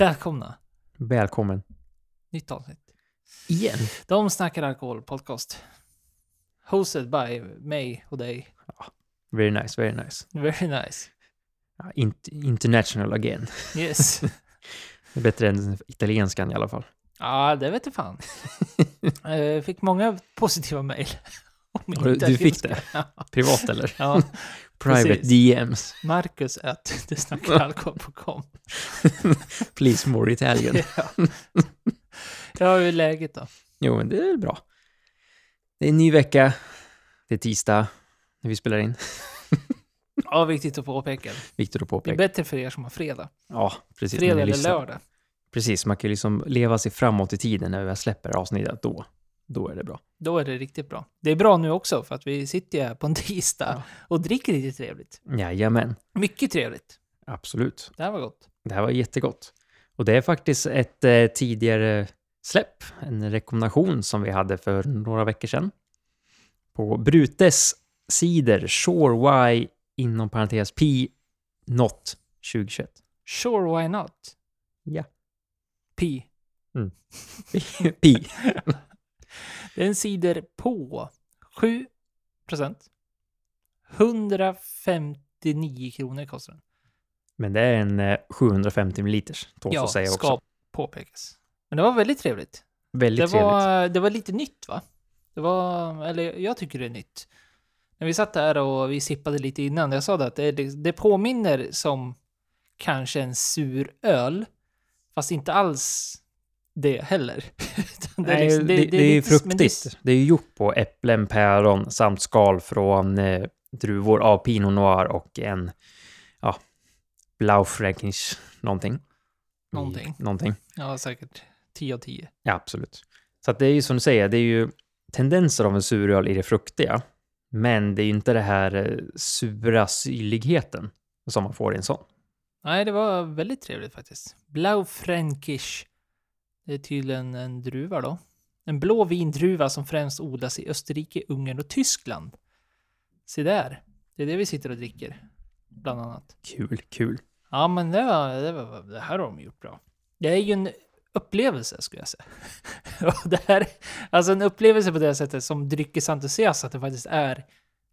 Välkomna! Välkommen. Nytt avsnitt. Igen. De snackar alkohol podcast. Hosted by mig och dig. Very nice, very nice. Very nice. Ja, int- international again. Yes. Det är bättre än italienskan i alla fall. Ja, det vet jag fan. Jag fick många positiva mejl. Du- du fick det? Privat eller? ja. Private Precis. DMs. Marcus att det snackar alkohol.com. Please more Italian. ja. ja, hur är läget då? Jo, men det är bra. Det är en ny vecka. Det är tisdag när vi spelar in. Ja, viktigt att påpeka. Viktigt att Det är påpeka. bättre för er som har fredag. Ja, precis. Fredag eller lördag. Precis, man kan ju liksom leva sig framåt i tiden när vi släpper avsnittet. Då, då är det bra. Då är det riktigt bra. Det är bra nu också, för att vi sitter ju här på en tisdag Ja. och dricker lite trevligt. Jajamän, Mycket trevligt. absolut. Det här var gott. Det här var jättegott. Och det är faktiskt ett eh, tidigare släpp, en rekommendation som vi hade för några veckor sedan. På Brutes sidor Shore Y inom parentes P Not 2021. Sure, why not? Ja. Pi. Pi. Det är en cider på 7 procent. 159 kronor kostar den. Men det är en eh, 750 ml, tål Ja, att säga ska också. påpekas. Men det var väldigt trevligt. Väldigt Det trevligt. var, det var lite nytt va? Det var, eller jag tycker det är nytt. När vi satt där och vi sippade lite innan, jag sa det att det, det påminner som kanske en sur öl, fast inte alls det heller. Utan Nej, det, liksom- det, men det är fruktigt. Det är ju gjort på äpplen, päron samt skal från eh, druvor av Pinot Noir och en ja, Blaufränkisch någonting. Någonting. Någonting. Ja, säkert 10 av 10. Ja, absolut. Så att det är ju som du säger, det är ju tendenser av en suröl i det fruktiga. Men det är ju inte det här eh, sura syrligheten som man får i en sån. Nej, det var väldigt trevligt faktiskt. Blaufränkisch. Det är tydligen en druva då. En blå vindruva som främst odlas i Österrike, Ungern och Tyskland. Se där. Det är det vi sitter och dricker. Bland annat. Kul, kul. Ja, men det, var, det, var, det här har de gjort bra. Det är ju en upplevelse, skulle jag säga. Och det här, alltså en upplevelse på det sättet som dryckesentusiast, att det faktiskt är,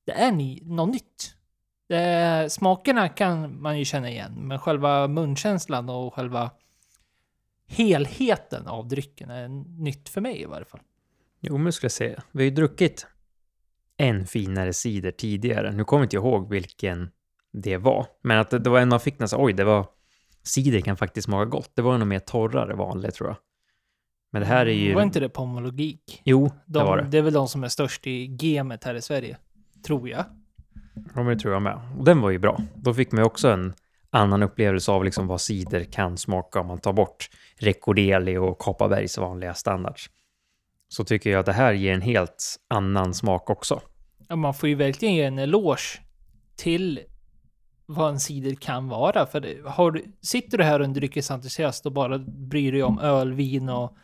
det är ny, något nytt. Det smakerna kan man ju känna igen, men själva munkänslan och själva helheten av drycken är nytt för mig i varje fall. Jo, men skulle jag säga. Vi har ju druckit en finare cider tidigare. Nu kommer jag inte ihåg vilken det var. Men att det, det var en man fick nästan, oj, det var... Cider kan faktiskt smaka gott. Det var nog mer torrare vanligt tror jag. Men det här är ju... Var inte det Pomologik? Jo, De, det var det. det är väl de som är störst i gamet här i Sverige. Tror jag. Ja, men det tror jag med. Och den var ju bra. Då fick man ju också en annan upplevelse av liksom vad cider kan smaka om man tar bort Recordeli och Kopparbergs vanliga standards. Så tycker jag att det här ger en helt annan smak också. Ja, man får ju verkligen ge en eloge till vad en cider kan vara. För har du, sitter du här och är en dryckesentusiast och bara bryr dig om öl, vin och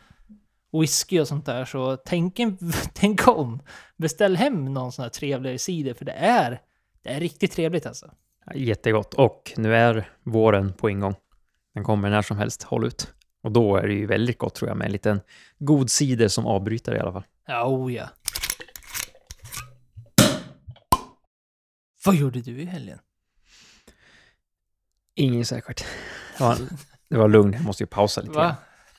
whisky och sånt där, så tänk, en, tänk om. Beställ hem någon sån här trevligare cider, för det är, det är riktigt trevligt alltså. Jättegott. Och nu är våren på ingång. Den kommer när som helst. Håll ut. Och då är det ju väldigt gott tror jag med en liten god cider som avbrytare i alla fall. Ja, oh ja. Vad gjorde du i helgen? Inget särskilt. Det var, det var lugnt. Jag måste ju pausa lite. Va?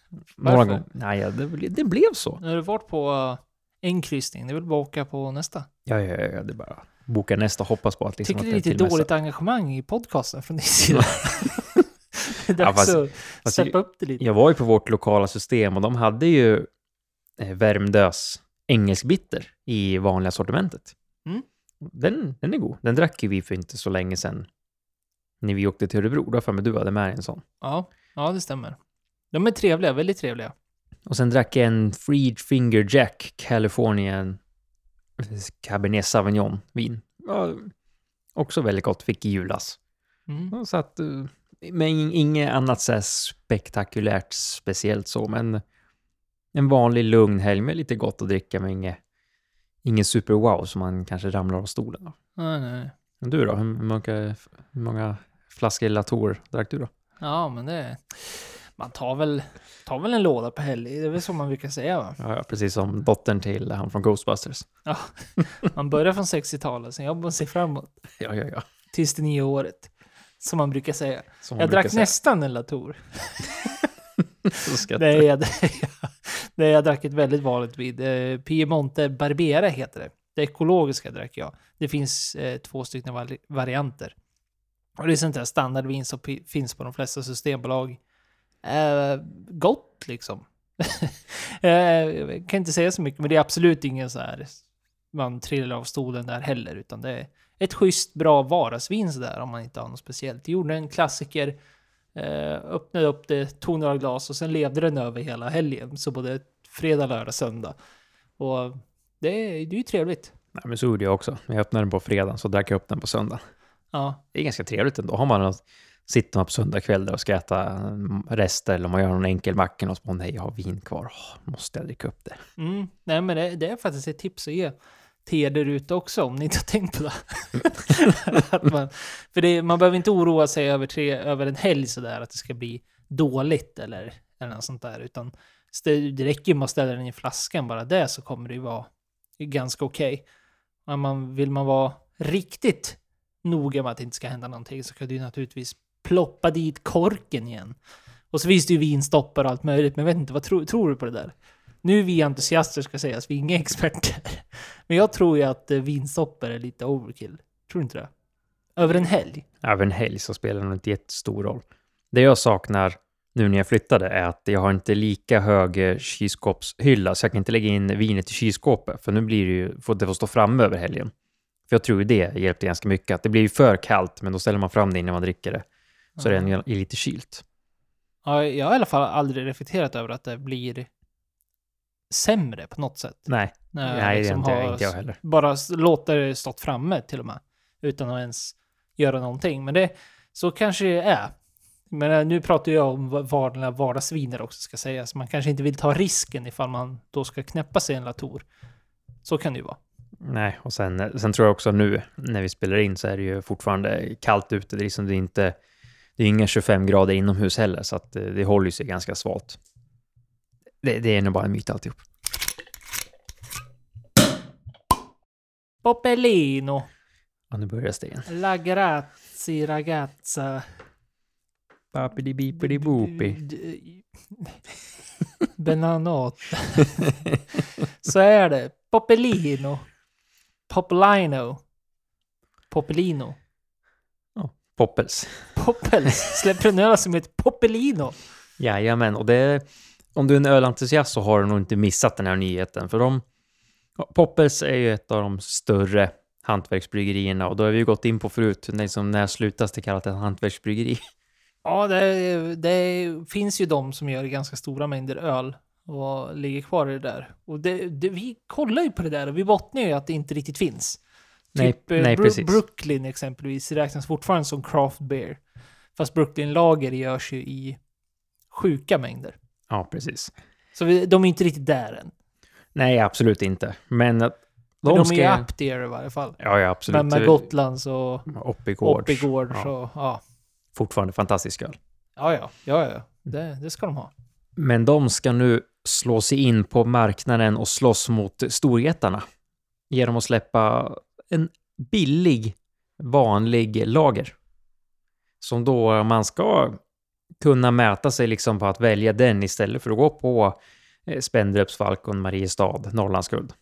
Några Varför? gånger. Nej, ja, det, ble- det blev så. Nu har du varit på uh, en kryssning, det är väl bara åka på nästa. Ja, ja, ja, det är bara boka nästa och hoppas på att liksom Tycker att det är lite dåligt engagemang i podcasten från din sida. det är Ja, dags fast- att steppa upp det lite. Jag var ju på vårt lokala system och de hade ju eh, Värmdös engelskbitter i vanliga sortimentet. Mm. Den, den är god. Den drack ju vi för inte så länge sedan när vi åkte till Örebro. Då för mig du hade med en sån. Ja, ja, det stämmer. De är trevliga, väldigt trevliga. Och sen drack jag en Free Finger Jack Californian Cabernet Sauvignon vin. Ja, också väldigt gott, fick i julas. Mm. Så att, eh, men ing- inget annat så spektakulärt speciellt så, men en vanlig lugn helg med lite gott att dricka, men inget, ingen super wow som man kanske ramlar av stolen av. Nej, nej. Men du då? Hur många, hur många flaskor Latour drack du då? Ja, men det... Man tar väl, tar väl en låda på helg, det är väl så man brukar säga va? Ja, ja, precis som dottern till han från Ghostbusters. Ja, man börjar från 60-talet, sen jobbar man sig framåt Ja, ja, ja. tills det nya året. Som man brukar säga. Som Jag brukar drack säga. nästan en Latour. Nej, jag, nej, jag drack ett väldigt vanligt vin. Eh, Piemonte Barbera heter det. Det ekologiska drack jag. Det finns eh, två stycken vari- varianter. Och det är sånt där standardvin som finns på de flesta systembolag. Eh, gott liksom. eh, jag kan inte säga så mycket, men det är absolut ingen så här man trillar av stolen där heller, utan det är ett schysst bra vardagsvin sådär om man inte har något speciellt. Jag gjorde en klassiker, eh, öppnade upp det, tog några glas och sen levde den över hela helgen. Så både fredag, lördag, söndag. Och det är, det är ju trevligt. Nej, men så gjorde jag också. Jag öppnade den på fredagen, så drack jag upp den på söndagen. Ja, Det är ganska trevligt ändå. Har man något, sitter man på söndag kväll där och ska äta mm, rester eller om man gör någon enkel macka och så, nej, jag har vin kvar. Åh, måste jag dricka upp det? mm. nej men det, det är faktiskt ett tips att ge till er där ute också, om ni inte har tänkt på det. man, för det, man behöver inte oroa sig över, tre, över en helg sådär, att det ska bli dåligt eller, eller något sånt där, utan det, det räcker ju med att ställa den i flaskan, bara det så kommer det ju vara ganska okej. Okay. Man, vill man vara riktigt noga med att det inte ska hända någonting så kan du ju naturligtvis ploppa dit korken igen. Och så finns det ju vinstoppar och allt möjligt, men jag vet inte, vad tro, tror du på det där? Nu är vi entusiaster ska sägas, vi är inga experter. Men jag tror ju att eh, vinstoppar är lite overkill. Tror du inte det? Över en helg? Över en helg så spelar det nog inte jättestor roll. Det jag saknar nu när jag flyttade är att jag har inte lika hög eh, kylskåpshylla, så jag kan inte lägga in vinet i kylskåpet, för nu blir det ju, får det får stå framme över helgen. För jag tror ju det hjälpte ganska mycket, att det blir ju för kallt, men då ställer man fram det innan man dricker det. Så det är lite kylt. Ja, jag har i alla fall aldrig reflekterat över att det blir sämre på något sätt. Nej, När nej det liksom inte, har inte jag heller. Bara låter det stått framme till och med. Utan att ens göra någonting. Men det, så kanske det är. Men eh, nu pratar jag om va- vanliga vardagsviner också ska sägas. Man kanske inte vill ta risken ifall man då ska knäppa sig en Latour. Så kan det ju vara. Nej, och sen, sen tror jag också nu när vi spelar in så är det ju fortfarande kallt ute. Det är liksom det är inte, det är inga 25 grader inomhus heller, så att det, det håller sig ganska svalt. Det, det är nog bara en myt alltihop. Popelino. Ja, nu börjar det igen. La grazie ragazza. Papidi bipidi bopi. D- Benanot. Så är det. Popelino. Popelino. Popelino. Poppels. Poppels. Släpper den öl som heter Popelino. Jajamän, och det, om du är en ölentusiast så har du nog inte missat den här nyheten. För de, Poppels är ju ett av de större hantverksbryggerierna och då har vi ju gått in på förut, liksom när slutas det kallat ett hantverksbryggeri? Ja, det, det finns ju de som gör ganska stora mängder öl och ligger kvar i det där. Och det, det, vi kollar ju på det där och vi bottnar ju att det inte riktigt finns. Nej, typ eh, nej, Bru- precis. Brooklyn exempelvis räknas fortfarande som craft beer. Fast Brooklyn Lager görs ju i sjuka mängder. Ja, precis. Så vi, de är inte riktigt där än. Nej, absolut inte. Men att Men de de, ska... är ju up there i varje fall. Ja, ja, absolut. Men med Gotlands och Oppigårds. Oppigårds Ja. och ja. Fortfarande fantastisk öl. Ja, ja, ja, ja. Det, det ska de ha. Men de ska nu slå sig in på marknaden och slåss mot storjättarna. Genom att släppa en billig, vanlig lager. Som då man ska kunna mäta sig liksom på att välja den istället för att gå på eh, Spendrups, Falcon, Mariestad, Norrlandsguld.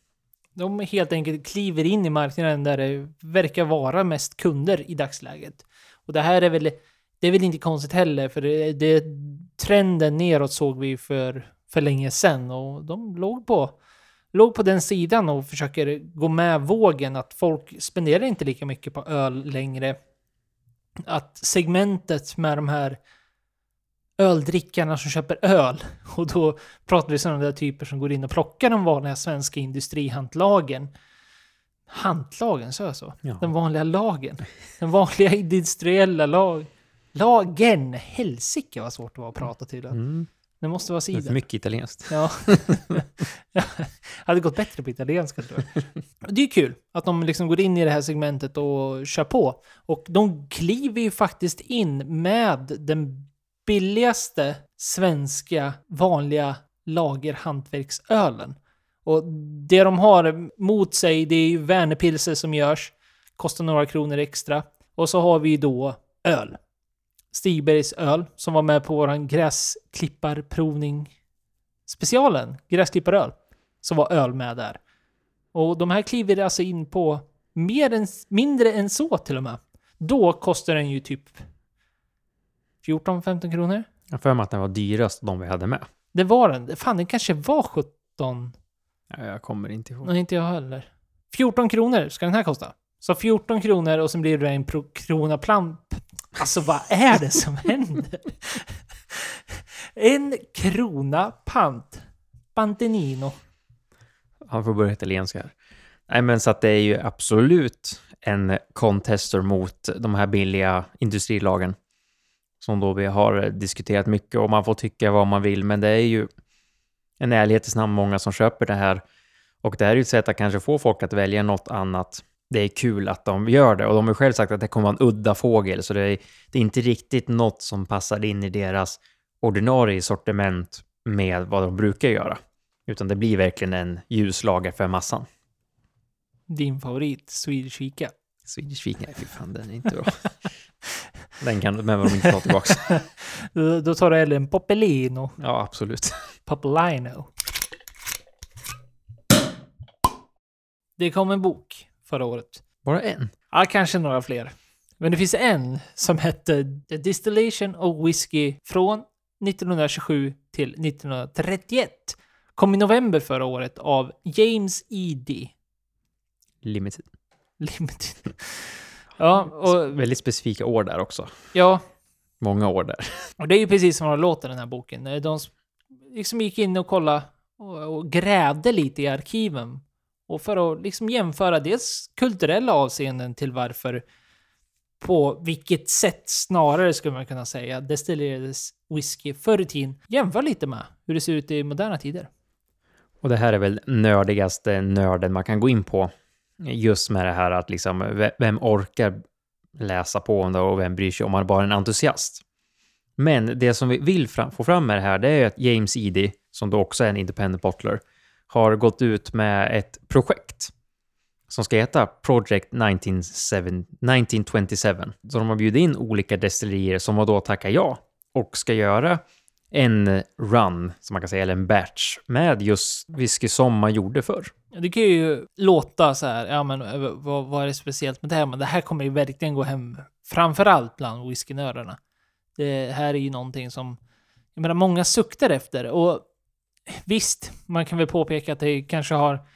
De helt enkelt kliver in i marknaden där det verkar vara mest kunder i dagsläget. Och det här är väl, det är väl inte konstigt heller, för det, det, trenden neråt såg vi för, för länge sedan och de låg på, låg på den sidan och försöker gå med vågen att folk spenderar inte lika mycket på öl längre. Att segmentet med de här öldrickarna som köper öl. Och då pratar vi sådana där typer som går in och plockar de vanliga svenska industrihantlagen. Hantlagen, sa jag så? Ja. Den vanliga lagen. Den vanliga industriella lag... Lagen! Helsike vad svårt det var att prata till. Mm. Det måste vara Det är för mycket italienskt. Ja. Jag hade gått bättre på italienska tror jag. Det är kul att de liksom går in i det här segmentet och kör på. Och de kliver ju faktiskt in med den billigaste svenska vanliga lagerhantverksölen. Och det de har mot sig, det är ju Värnepilser som görs. Kostar några kronor extra. Och så har vi då öl. Stigbergs öl, som var med på våran gräsklipparprovning specialen, gräsklipparöl. Så var öl med där. Och de här kliver alltså in på mer än, mindre än så till och med. Då kostar den ju typ 14-15 kronor. Jag för mig att den var dyrast de vi hade med. Det var den. Fan, den kanske var 17. Ja, Jag kommer inte ihåg. Nej, inte jag heller. 14 kronor ska den här kosta. Så 14 kronor och sen blir det en krona plamp. Alltså vad är det som händer? En krona pant. Pantenino. Han får börja italienska här. Nej, men så att det är ju absolut en contester mot de här billiga industrilagen. Som då vi har diskuterat mycket och man får tycka vad man vill, men det är ju en ärlighetens namn många som köper det här. Och det här är ju ett sätt att kanske få folk att välja något annat. Det är kul att de gör det och de har själv sagt att det kommer vara en udda fågel, så det är, det är inte riktigt något som passar in i deras ordinarie sortiment med vad de brukar göra. Utan det blir verkligen en ljuslager för massan. Din favorit, Swedish Fika. Swedish Fika, fy fan den är inte bra. den kan men de inte ta tillbaka. Då, då tar du hellre en Popelino. Ja, absolut. Popelino. Det kom en bok förra året. Bara en? Ja, kanske några fler. Men det finns en som hette The Distillation of Whiskey från 1927 till 1931. Kom i november förra året av James E.D. Limited. Limited. Ja, och, Väldigt specifika år där också. ja, Många år där. och det är ju precis som det låter den här boken. De liksom gick in och kollade och, och grävde lite i arkiven. Och för att liksom jämföra dels kulturella avseenden till varför på vilket sätt snarare skulle man kunna säga destillerades whisky förr i tiden. Jämför lite med hur det ser ut i moderna tider. Och det här är väl nördigaste nörden man kan gå in på. Just med det här att liksom, vem orkar läsa på om det och vem bryr sig om man bara är en entusiast. Men det som vi vill fram, få fram med det här, det är ju att James Eady, som då också är en independent bottler, har gått ut med ett projekt som ska heta Project 1927. Så de har bjudit in olika destillerier som har då tackat ja och ska göra en run, som man kan säga, eller en batch med just whisky som man gjorde förr. Det kan ju låta så här, ja men eh, vad, vad är det speciellt med det här? Men det här kommer ju verkligen gå hem, framförallt bland whiskynördarna. Det här är ju någonting som, jag menar, många suktar efter. Och visst, man kan väl påpeka att det kanske har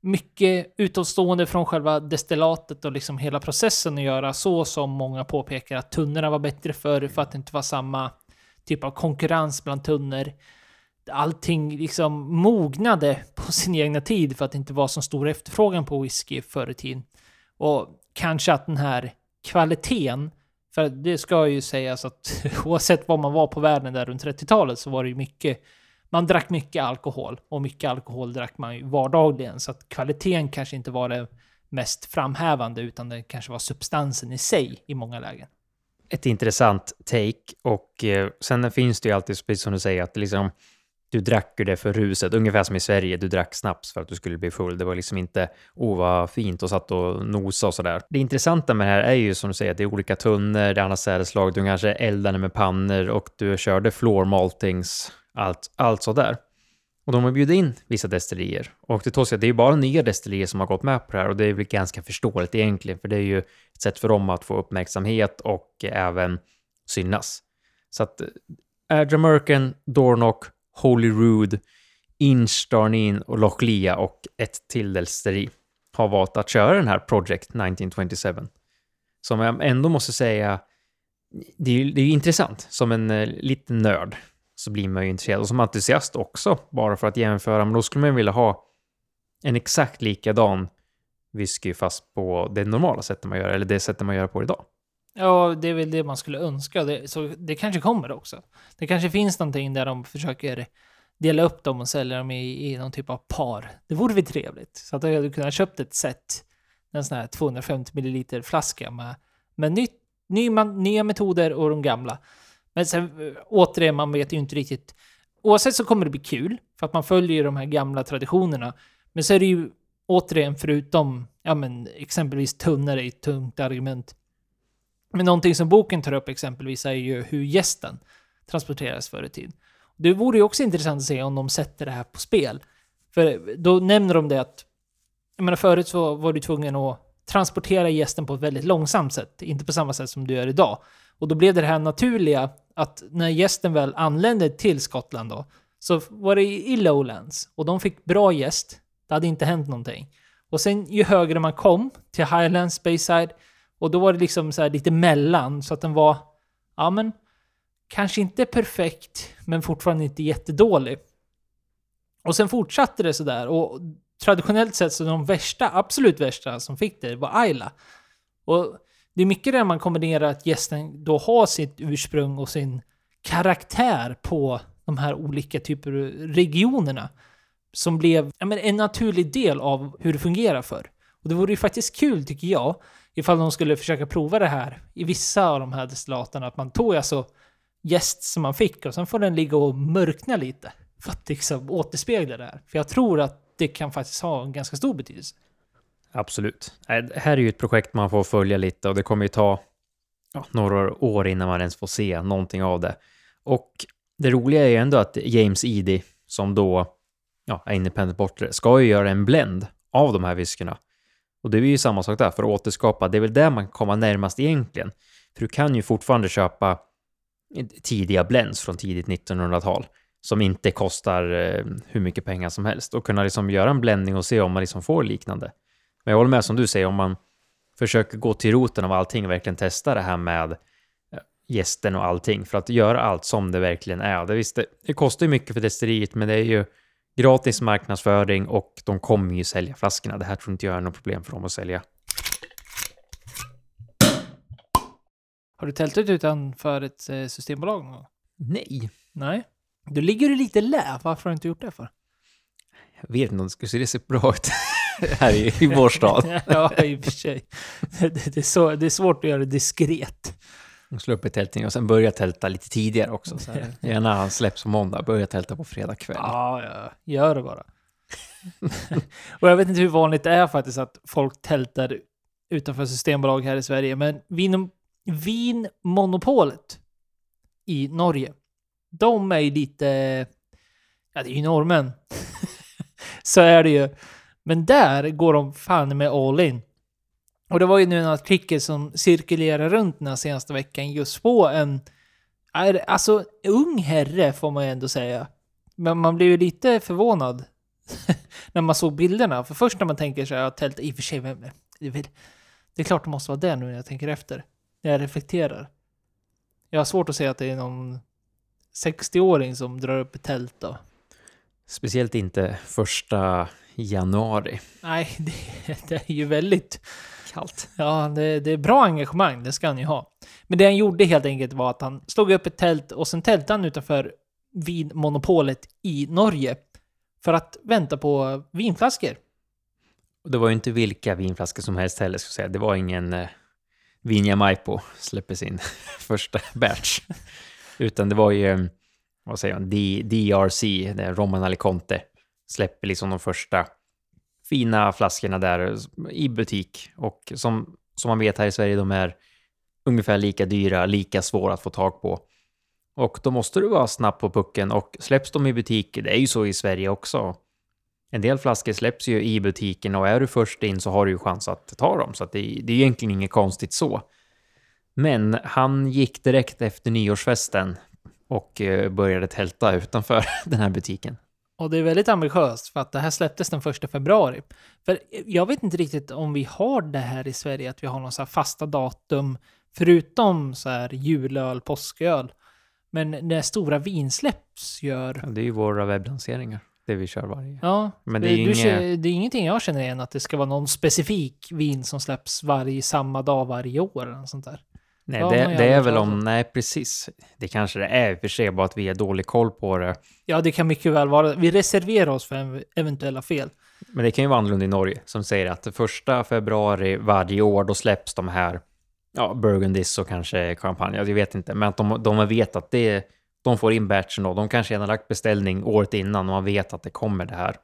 mycket utomstående från själva destillatet och liksom hela processen att göra, så som många påpekar att tunnorna var bättre förr för att det inte var samma typ av konkurrens bland tunnor allting liksom mognade på sin egna tid för att det inte var så stor efterfrågan på whisky förr i tiden. Och kanske att den här kvaliteten, för det ska ju sägas att oavsett var man var på världen där runt 30-talet så var det ju mycket, man drack mycket alkohol och mycket alkohol drack man ju vardagligen så att kvaliteten kanske inte var det mest framhävande utan det kanske var substansen i sig i många lägen. Ett intressant take och eh, sen finns det ju alltid, precis som du säger, att liksom du drack ju det för ruset, ungefär som i Sverige, du drack snaps för att du skulle bli full. Det var liksom inte, oh vad fint och satt och nosa och sådär. Det intressanta med det här är ju som du säger att det är olika tunnor, det är andra sädeslag, du kanske eldade med pannor och du körde floor maltings, allt, allt sådär. Och de har bjudit in vissa destillerier. Och det att det är ju bara nya destillerier som har gått med på det här och det är väl ganska förståeligt egentligen, för det är ju ett sätt för dem att få uppmärksamhet och även synas. Så att eh, Adramurken, Dornock, Holyrood, Inch, Darnin och Lochlia och ett till destilleri har valt att köra den här Project 1927. Som jag ändå måste säga, det är ju det är ju intressant. Som en eh, liten nörd så blir man ju intresserad. Och som entusiast också, bara för att jämföra. Men då skulle man vilja ha en exakt likadan whisky fast på det normala sättet man gör, eller det sättet man gör på idag. Ja, det är väl det man skulle önska. Det, så det kanske kommer också. Det kanske finns någonting där de försöker dela upp dem och sälja dem i, i någon typ av par. Det vore väl trevligt. Så att jag hade kunnat köpt ett set, en sån här 250 ml flaska med, med nytt, ny, man, nya metoder och de gamla. Men sen eh, återigen, man vet ju inte riktigt. Oavsett så kommer det bli kul, för att man följer ju de här gamla traditionerna. Men så är det ju återigen, förutom ja, men, exempelvis tunnare i ett tungt argument. Men någonting som boken tar upp exempelvis är ju hur gästen transporteras förr i tiden. Det vore ju också intressant att se om de sätter det här på spel. För då nämner de det att, jag menar förut så var du tvungen att transportera gästen på ett väldigt långsamt sätt, inte på samma sätt som du gör idag. Och då blev det här naturliga att när gästen väl anlände till Skottland då, så var det i Lowlands och de fick bra gäst. Det hade inte hänt någonting. Och sen ju högre man kom till Highlands, Bayside, och då var det liksom så här lite mellan så att den var, ja men, kanske inte perfekt, men fortfarande inte jättedålig. Och sen fortsatte det sådär och traditionellt sett så de värsta, absolut värsta som fick det var Ayla. Och det är mycket där man kombinerar att gästen då har sitt ursprung och sin karaktär på de här olika typer av regionerna. Som blev ja, men en naturlig del av hur det fungerar för. Och det vore ju faktiskt kul tycker jag, ifall de skulle försöka prova det här i vissa av de här destillaterna. Att man tog alltså gäst som man fick och sen får den ligga och mörkna lite. För att liksom återspegla det här. För jag tror att det kan faktiskt ha en ganska stor betydelse. Absolut. Det här är ju ett projekt man får följa lite och det kommer ju ta ja, några år innan man ens får se någonting av det. Och det roliga är ju ändå att James Eady, som då ja, är independent bottlare, ska ju göra en blend av de här whiskyna. Och det är ju samma sak där, för att återskapa, det är väl där man kommer närmast egentligen. För du kan ju fortfarande köpa tidiga blends från tidigt 1900-tal som inte kostar eh, hur mycket pengar som helst och kunna liksom göra en bländning och se om man liksom får liknande. Men jag håller med som du säger, om man försöker gå till roten av allting och verkligen testa det här med eh, gästen och allting för att göra allt som det verkligen är. Det, visst, det, kostar ju mycket för destilleriet, men det är ju gratis marknadsföring och de kommer ju sälja flaskorna. Det här tror inte jag är något problem för dem att sälja. Har du tältat utanför ett eh, systembolag någon gång? Nej. Nej. Då ligger du lite lä. Varför har du inte gjort det för? Jag vet inte om det skulle se så bra ut här i, i vår stad. ja, i och för sig. Det, det, är så, det är svårt att göra det diskret. Slå upp i tältning och sen börja tälta lite tidigare också. Så här. Gärna han släpps på måndag, börja tälta på fredag kväll. Ja, ja. Gör det bara. och jag vet inte hur vanligt det är faktiskt att folk tältar utanför systembolag här i Sverige, men vin, vinmonopolet i Norge de är ju lite... Ja, det är ju normen. så är det ju. Men där går de fan med all in. Och det var ju nu en artikel som cirkulerar runt den här senaste veckan just på en... Alltså, ung herre får man ju ändå säga. Men man blev ju lite förvånad när man såg bilderna. För först när man tänker så här, tält, i och för sig, vem är, det är klart det måste vara det nu när jag tänker efter. När jag reflekterar. Jag har svårt att säga att det är någon 60-åring som drar upp ett tält då. Speciellt inte första januari. Nej, det, det är ju väldigt kallt. Ja, det, det, är bra engagemang, det ska han ju ha. Men det han gjorde helt enkelt var att han slog upp ett tält och sen tältade han utanför vinmonopolet i Norge för att vänta på vinflaskor. Och det var ju inte vilka vinflaskor som helst heller, ska jag säga. Det var ingen eh, Vinja Maipo släpper sin första batch. Utan det var ju, vad säger man, DRC, det Roman Aliconte, släpper liksom de första fina flaskorna där i butik. Och som, som man vet här i Sverige, de är ungefär lika dyra, lika svåra att få tag på. Och då måste du vara snabb på pucken och släpps de i butik, det är ju så i Sverige också. En del flaskor släpps ju i butiken och är du först in så har du ju chans att ta dem, så att det, det är egentligen inget konstigt så. Men han gick direkt efter nyårsfesten och eh, började tälta utanför den här butiken. Och det är väldigt ambitiöst för att det här släpptes den första februari. För jag vet inte riktigt om vi har det här i Sverige, att vi har några fasta datum, förutom så här julöl, påsköl. Men när stora vin släpps gör... Ja, det är ju våra webblanseringar, det vi kör varje. Ja, men det är, du, inga... det är ingenting jag känner igen, att det ska vara någon specifik vin som släpps varje, samma dag varje år eller sånt där. Nej, ja, det, det är väl om... Nej, precis. Det kanske det är i och för sig, bara att vi har dålig koll på det. Ja, det kan mycket väl vara. Vi reserverar oss för eventuella fel. Men det kan ju vara annorlunda i Norge, som säger att första februari varje år, då släpps de här ja, Burgundys och kanske champagne. Jag vet inte, men att de, de vet att det, de får in batchen och de kanske har lagt beställning året innan och man vet att det kommer det här.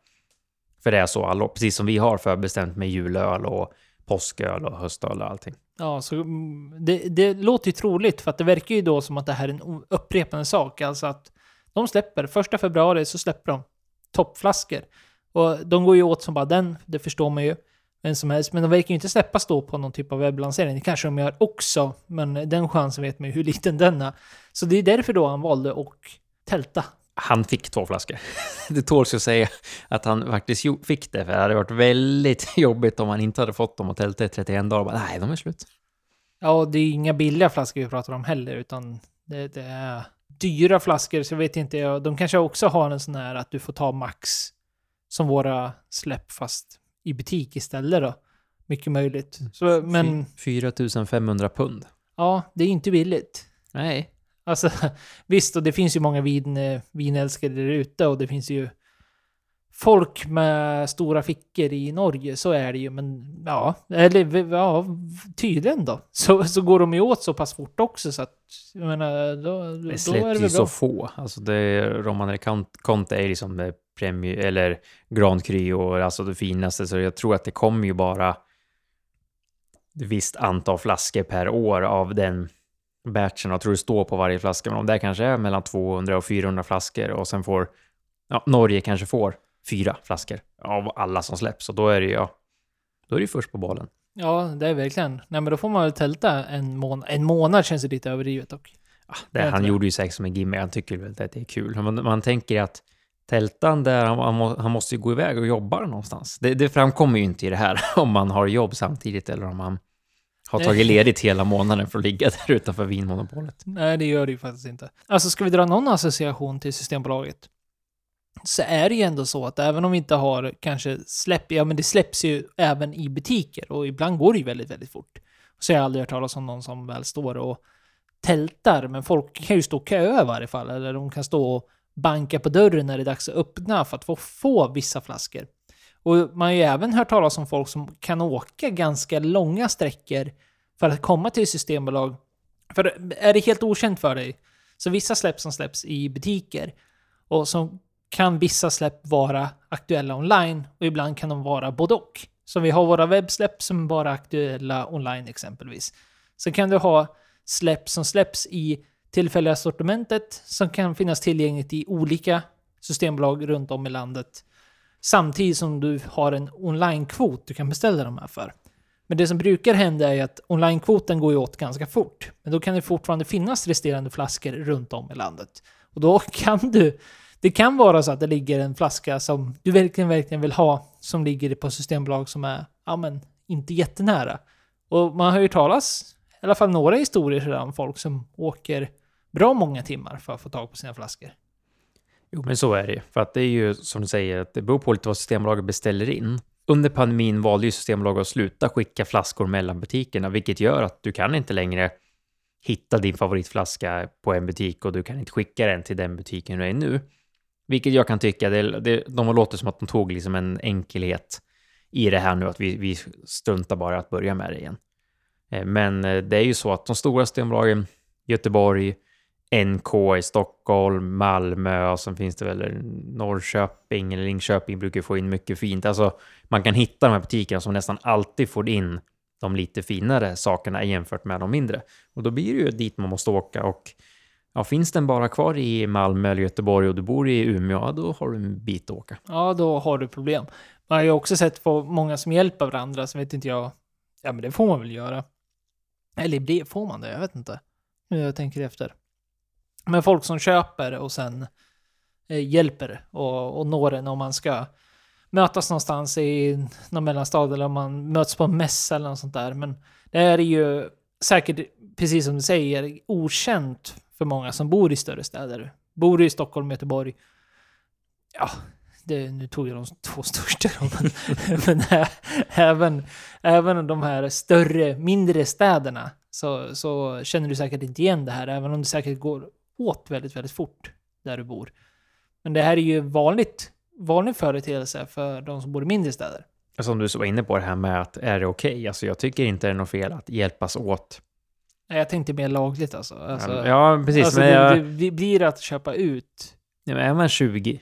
För det är så, alla, precis som vi har förbestämt med julöl och påsköl och höstöl och allting. Ja, så mm, det, det låter ju troligt för att det verkar ju då som att det här är en upprepande sak. Alltså att de släpper, första februari så släpper de toppflaskor. Och de går ju åt som bara den, det förstår man ju. Vem som helst. Men de verkar ju inte släppas då på någon typ av webblansering. Det kanske de gör också, men den chansen vet man ju hur liten den är. Så det är därför då han valde att tälta. Han fick två flaskor. Det tåls ju att säga att han faktiskt fick det, för det hade varit väldigt jobbigt om han inte hade fått dem och tälta i 31 dagar och bara, nej, de är slut. Ja, det är inga billiga flaskor vi pratar om heller, utan det, det är dyra flaskor, så jag vet inte, jag- de kanske också har en sån här att du får ta max som våra släpp fast i butik istället då. Mycket möjligt. Så, men Fy- 4 500 pund. ja, det är inte billigt. Nej. Alltså visst, och det finns ju många vin, eh, vinälskare där ute och det finns ju folk med stora fickor i Norge, så är det ju. Men ja, eller ja, tydligen då. Så, så går de ju åt så pass fort också så att jag menar, då, då Det är det väl så bra. få. Alltså det, Roman Conte är liksom eh, Premier, eller Grand Cru och alltså det finaste, så jag tror att det kommer ju bara ett visst antal flaskor per år av den batchen. Jag tror det står på varje flaska, men om det kanske är mellan 200 och 400 flaskor och sen får ja, Norge kanske får fyra flaskor av alla som släpps och då är det ju, ja, då är det först på bollen. Ja, det är verkligen. Nej, men då får man väl tälta en månad. En månad känns ju lite överdrivet dock. Ja, det, han gjorde ju säkert som en gimmick, han tycker väl att det är kul. Man, man tänker att tältan där, han, han, må, han måste ju gå iväg och jobba någonstans. Det, det framkommer ju inte i det här om man har jobb samtidigt eller om man har tagit ledigt hela månaden för att ligga där utanför Vinmonopolet. Nej, det gör det ju faktiskt inte. Alltså, ska vi dra någon association till Systembolaget? Så är det ju ändå så att även om vi inte har kanske släpp, ja men det släpps ju även i butiker och ibland går det ju väldigt, väldigt fort. Så jag har aldrig hört talas om någon som väl står och tältar, men folk kan ju stå och köa i varje fall, eller de kan stå och banka på dörren när det är dags att öppna för att få, få vissa flaskor. Och man har ju även hört talas om folk som kan åka ganska långa sträckor för att komma till Systembolag. För är det helt okänt för dig, så vissa släpp som släpps i butiker och så kan vissa släpp vara aktuella online och ibland kan de vara både och. Så vi har våra webbsläpp som är bara aktuella online exempelvis. Så kan du ha släpp som släpps i tillfälliga sortimentet som kan finnas tillgängligt i olika systembolag runt om i landet. Samtidigt som du har en online-kvot du kan beställa de här för. Men det som brukar hända är att online-kvoten går ju åt ganska fort. Men då kan det fortfarande finnas resterande flaskor runt om i landet. Och då kan du... Det kan vara så att det ligger en flaska som du verkligen, verkligen vill ha som ligger på systembolag som är, ja men, inte jättenära. Och man har ju talas, i alla fall några historier sådär om folk som åker bra många timmar för att få tag på sina flaskor. Jo, men så är det ju. För att det är ju som du säger, att det beror på lite vad Systembolaget beställer in. Under pandemin valde ju Systembolaget att sluta skicka flaskor mellan butikerna, vilket gör att du kan inte längre hitta din favoritflaska på en butik och du kan inte skicka den till den butiken du är i nu. Vilket jag kan tycka, det, det, de låter som att de tog liksom en enkelhet i det här nu, att vi, vi struntar bara att börja med det igen. Eh, men eh, det är ju så att de stora Systembolagen, Göteborg, NK i Stockholm, Malmö och sen finns det väl Norrköping eller Linköping brukar få in mycket fint. Alltså man kan hitta de här butikerna som nästan alltid får in de lite finare sakerna jämfört med de mindre. Och då blir det ju dit man måste åka och ja, finns den bara kvar i Malmö eller Göteborg och du bor i Umeå, ja, då har du en bit att åka. Ja, då har du problem. Man har ju också sett på många som hjälper varandra, så vet inte jag. Ja, men det får man väl göra. Eller det får man det, jag vet inte. Nu jag tänker efter. Men folk som köper och sen eh, hjälper och, och når en om man ska mötas någonstans i någon mellanstad eller om man möts på en mässa eller något sånt där. Men det är ju säkert, precis som du säger, okänt för många som bor i större städer. Bor i Stockholm, Göteborg. Ja, det, nu tog jag de två största men, men ä, även, även de här större, mindre städerna så, så känner du säkert inte igen det här, även om det säkert går åt väldigt, väldigt fort där du bor. Men det här är ju vanligt, vanlig företeelse för de som bor i mindre städer. Som du var inne på det här med att är det okej? Alltså jag tycker inte det är något fel att hjälpas åt Nej, jag tänkte mer lagligt alltså. alltså ja, precis. alltså, men det, jag, det blir att köpa ut. Ja, men är man 20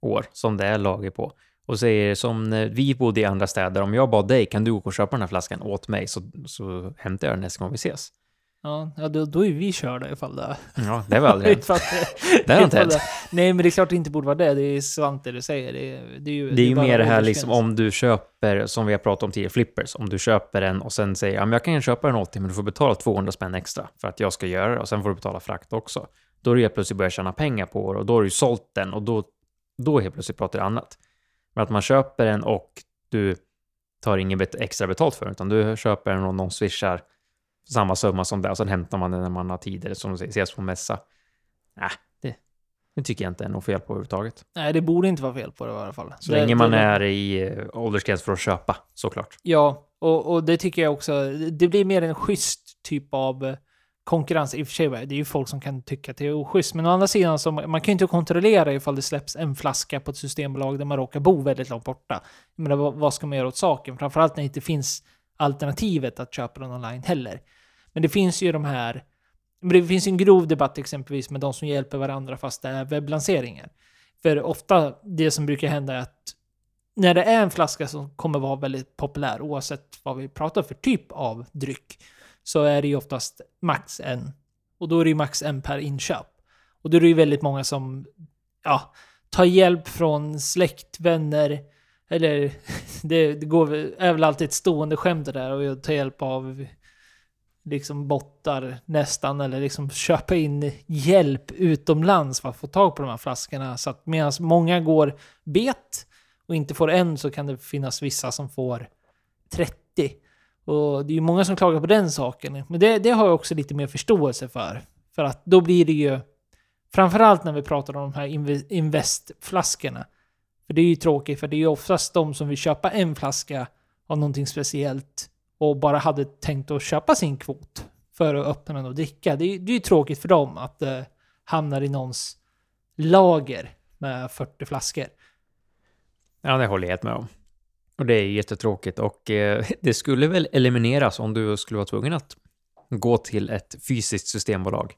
år som det är lager på och säger som när vi bodde i andra städer, om jag bad dig, kan du gå och köpa den här flaskan åt mig så, så hämtar jag den nästa gång vi ses. Ja, ja då, då är vi körda ifall det... Ja, det var aldrig Ifall Det har inte hänt. Nej, men det är klart det inte borde vara det. Det är sant det du säger. Det är, det är ju, Det är ju mer det här liksom om du köper, som vi har pratat om tidigare, flippers. Om du köper en och sen säger ja, men jag kan köpa den åt dig, men du får betala 200 spänn extra för att jag ska göra det och sen får du betala frakt också. Då är det helt plötsligt börjat tjäna pengar på det och då har du sålt den och då, då helt plötsligt pratar du annat. Men att man köper den och du tar inget extra betalt för den, utan du köper den och någon swishar samma summa som det och sen hämtar man den när man har tid eller som ses på mässa. Nej, det, det tycker jag inte är något fel på överhuvudtaget. Nej, det borde inte vara fel på det i alla fall. Så det, länge man det, är i eh, åldersgräns för att köpa, såklart. Ja, och, och det tycker jag också. Det blir mer en schysst typ av eh, konkurrens. I och för sig, det är ju folk som kan tycka att det är oschysst. Men å andra sidan, så man kan ju inte kontrollera ifall det släpps en flaska på ett systembolag där man råkar bo väldigt långt borta. Menar, vad, vad ska man göra åt saken? Framförallt när det inte finns alternativet att köpa den online heller. Men det finns ju de här... Men det finns ju en grov debatt exempelvis med de som hjälper varandra fast det är webblanseringar. För ofta det som brukar hända är att när det är en flaska som kommer vara väldigt populär, oavsett vad vi pratar för typ av dryck, så är det ju oftast max en. Och då är det ju max en per inköp. Och då är det ju väldigt många som ja, tar hjälp från släkt, vänner, eller det, det går, är väl alltid ett stående skämt det där och tar hjälp av liksom bottar nästan eller liksom köpa in hjälp utomlands för att få tag på de här flaskorna. Så att medan många går bet och inte får en så kan det finnas vissa som får 30. Och det är ju många som klagar på den saken. Men det, det har jag också lite mer förståelse för. För att då blir det ju, framförallt när vi pratar om de här investflaskorna. För det är ju tråkigt, för det är ju oftast de som vill köpa en flaska av någonting speciellt och bara hade tänkt att köpa sin kvot för att öppna den och dricka. Det är, det är ju tråkigt för dem att det hamnar i någons lager med 40 flaskor. Ja, det håller jag helt med om. Och det är jättetråkigt och eh, det skulle väl elimineras om du skulle vara tvungen att gå till ett fysiskt systembolag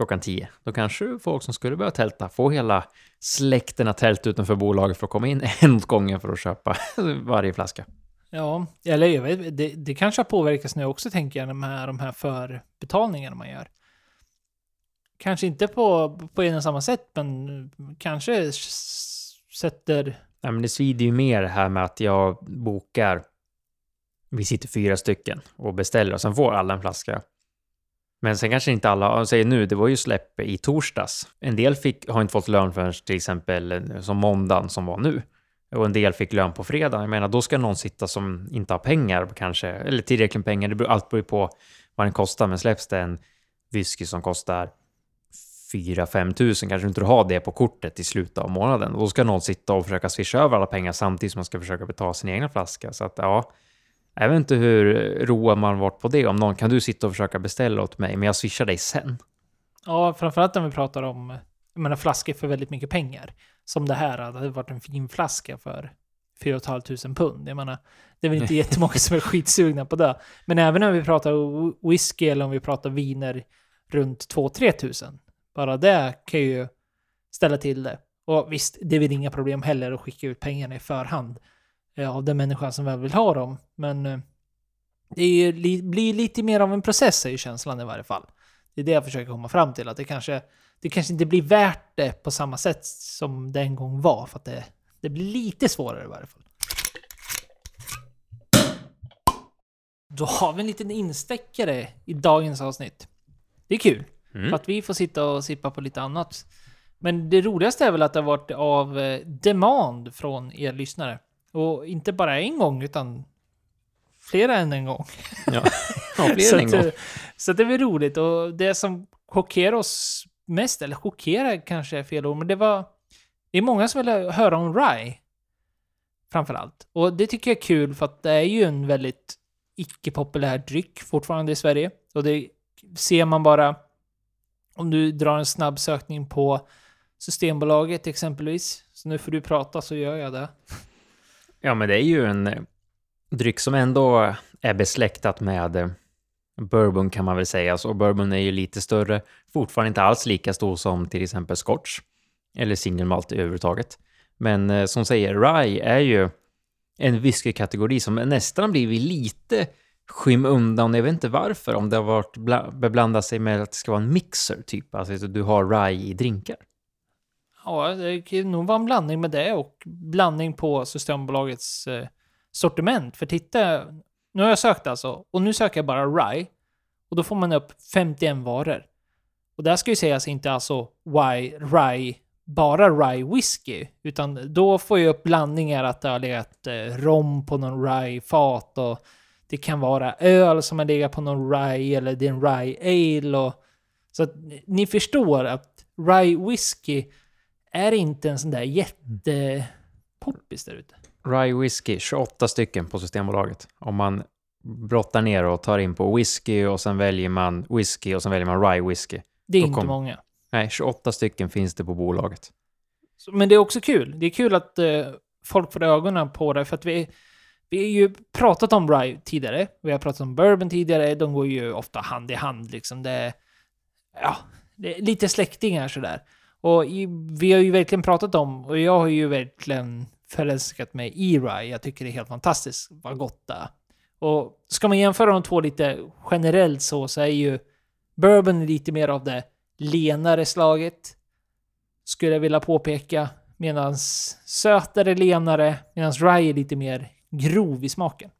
klockan 10. Då kanske folk som skulle börja tälta får hela släkten att tälta utanför bolaget för att komma in en åt gången för att köpa varje flaska. Ja, eller jag vet, det, det kanske har påverkats nu också tänker jag med de här förbetalningarna man gör. Kanske inte på, på en och samma sätt, men kanske sätter... Nej, men det svider ju mer det här med att jag bokar, vi sitter fyra stycken och beställer och sen får alla en flaska. Men sen kanske inte alla, säger nu, det var ju släpp i torsdags. En del fick, har inte fått lön förrän till exempel eh, som måndagen som var nu. Och en del fick lön på fredag. Jag menar, då ska någon sitta som inte har pengar kanske, eller tillräckligt med pengar. Det beror, allt beror ju på vad den kostar, men släpps det en whisky som kostar 4-5 tusen kanske inte du har det på kortet i slutet av månaden. Då ska någon sitta och försöka swisha över alla pengar samtidigt som man ska försöka betala sin egna flaska. Så att ja, jag vet inte hur road man varit på det. Om någon kan du sitta och försöka beställa åt mig, men jag swishar dig sen. Ja, framförallt när vi pratar om jag menar, flaskor för väldigt mycket pengar. Som det här, det hade varit en fin flaska för 4 500 pund. Jag menar, det är väl inte jättemånga som är skitsugna på det. Men även när vi pratar whisky eller om vi pratar viner runt 2-3 tusen. Bara det kan ju ställa till det. Och visst, det är väl inga problem heller att skicka ut pengarna i förhand eh, av den människan som väl vill ha dem. Men eh, det är ju, li, blir lite mer av en process är ju känslan i varje fall. Det är det jag försöker komma fram till. Att det kanske, det kanske inte blir värt det på samma sätt som det en gång var. För att det, det blir lite svårare i varje fall. Då har vi en liten instäckare i dagens avsnitt. Det är kul. Mm. För att vi får sitta och sippa på lite annat. Men det roligaste är väl att det har varit av eh, demand från er lyssnare. Och inte bara en gång, utan flera än en gång. Ja, ja fler så, än en att, gång. eh, så att det var roligt. Och det som chockerar oss mest, eller chockerad kanske är fel ord, men det var... Det är många som vill höra om Rai. Framförallt. Och det tycker jag är kul för att det är ju en väldigt icke-populär dryck fortfarande i Sverige. Och det ser man bara om du drar en snabb sökning på Systembolaget exempelvis. Så nu får du prata så gör jag det. Ja, men det är ju en dryck som ändå är besläktat med, eh, bourbon kan man väl säga. Så bourbon är ju lite större, fortfarande inte alls lika stor som till exempel scotch eller single malt överhuvudtaget. Men eh, som säger, rye är ju en whiskykategori som nästan blivit lite skymundan. Jag vet inte varför, om det har varit bla- beblandat sig med att det ska vara en mixer typ, alltså du har rye i drinkar. Ja, det kan nog vara en blandning med det och blandning på Systembolagets eh, sortiment. För titta, nu har jag sökt alltså, och nu söker jag bara rye. Och då får man upp 51 varor. Och det här ska ju sägas inte alltså why, rye, bara rye whisky, utan då får jag upp blandningar att det har legat eh, rom på någon rye-fat och det kan vara öl som har legat på någon rye eller det är en rye ale och så att ni förstår att rye whisky är inte en sån där jättepoppis där ute. Rye whisky, 28 stycken på Systembolaget. Om man brottar ner och tar in på whisky och sen väljer man whisky och sen väljer man rye whisky. Det är Då inte kom- många. Nej, 28 stycken finns det på bolaget. Men det är också kul. Det är kul att eh, folk får ögonen på det, för att vi, vi har ju pratat om rye tidigare. Vi har pratat om bourbon tidigare. De går ju ofta hand i hand liksom. Det, ja, det är lite släktingar sådär. Och i, vi har ju verkligen pratat om, och jag har ju verkligen förälskat mig i rye. Jag tycker det är helt fantastiskt vad gott det är. Och ska man jämföra de två lite generellt så, så är ju bourbon lite mer av det lenare slaget skulle jag vilja påpeka. Medan sötare, lenare, medan rye är lite mer grov i smaken.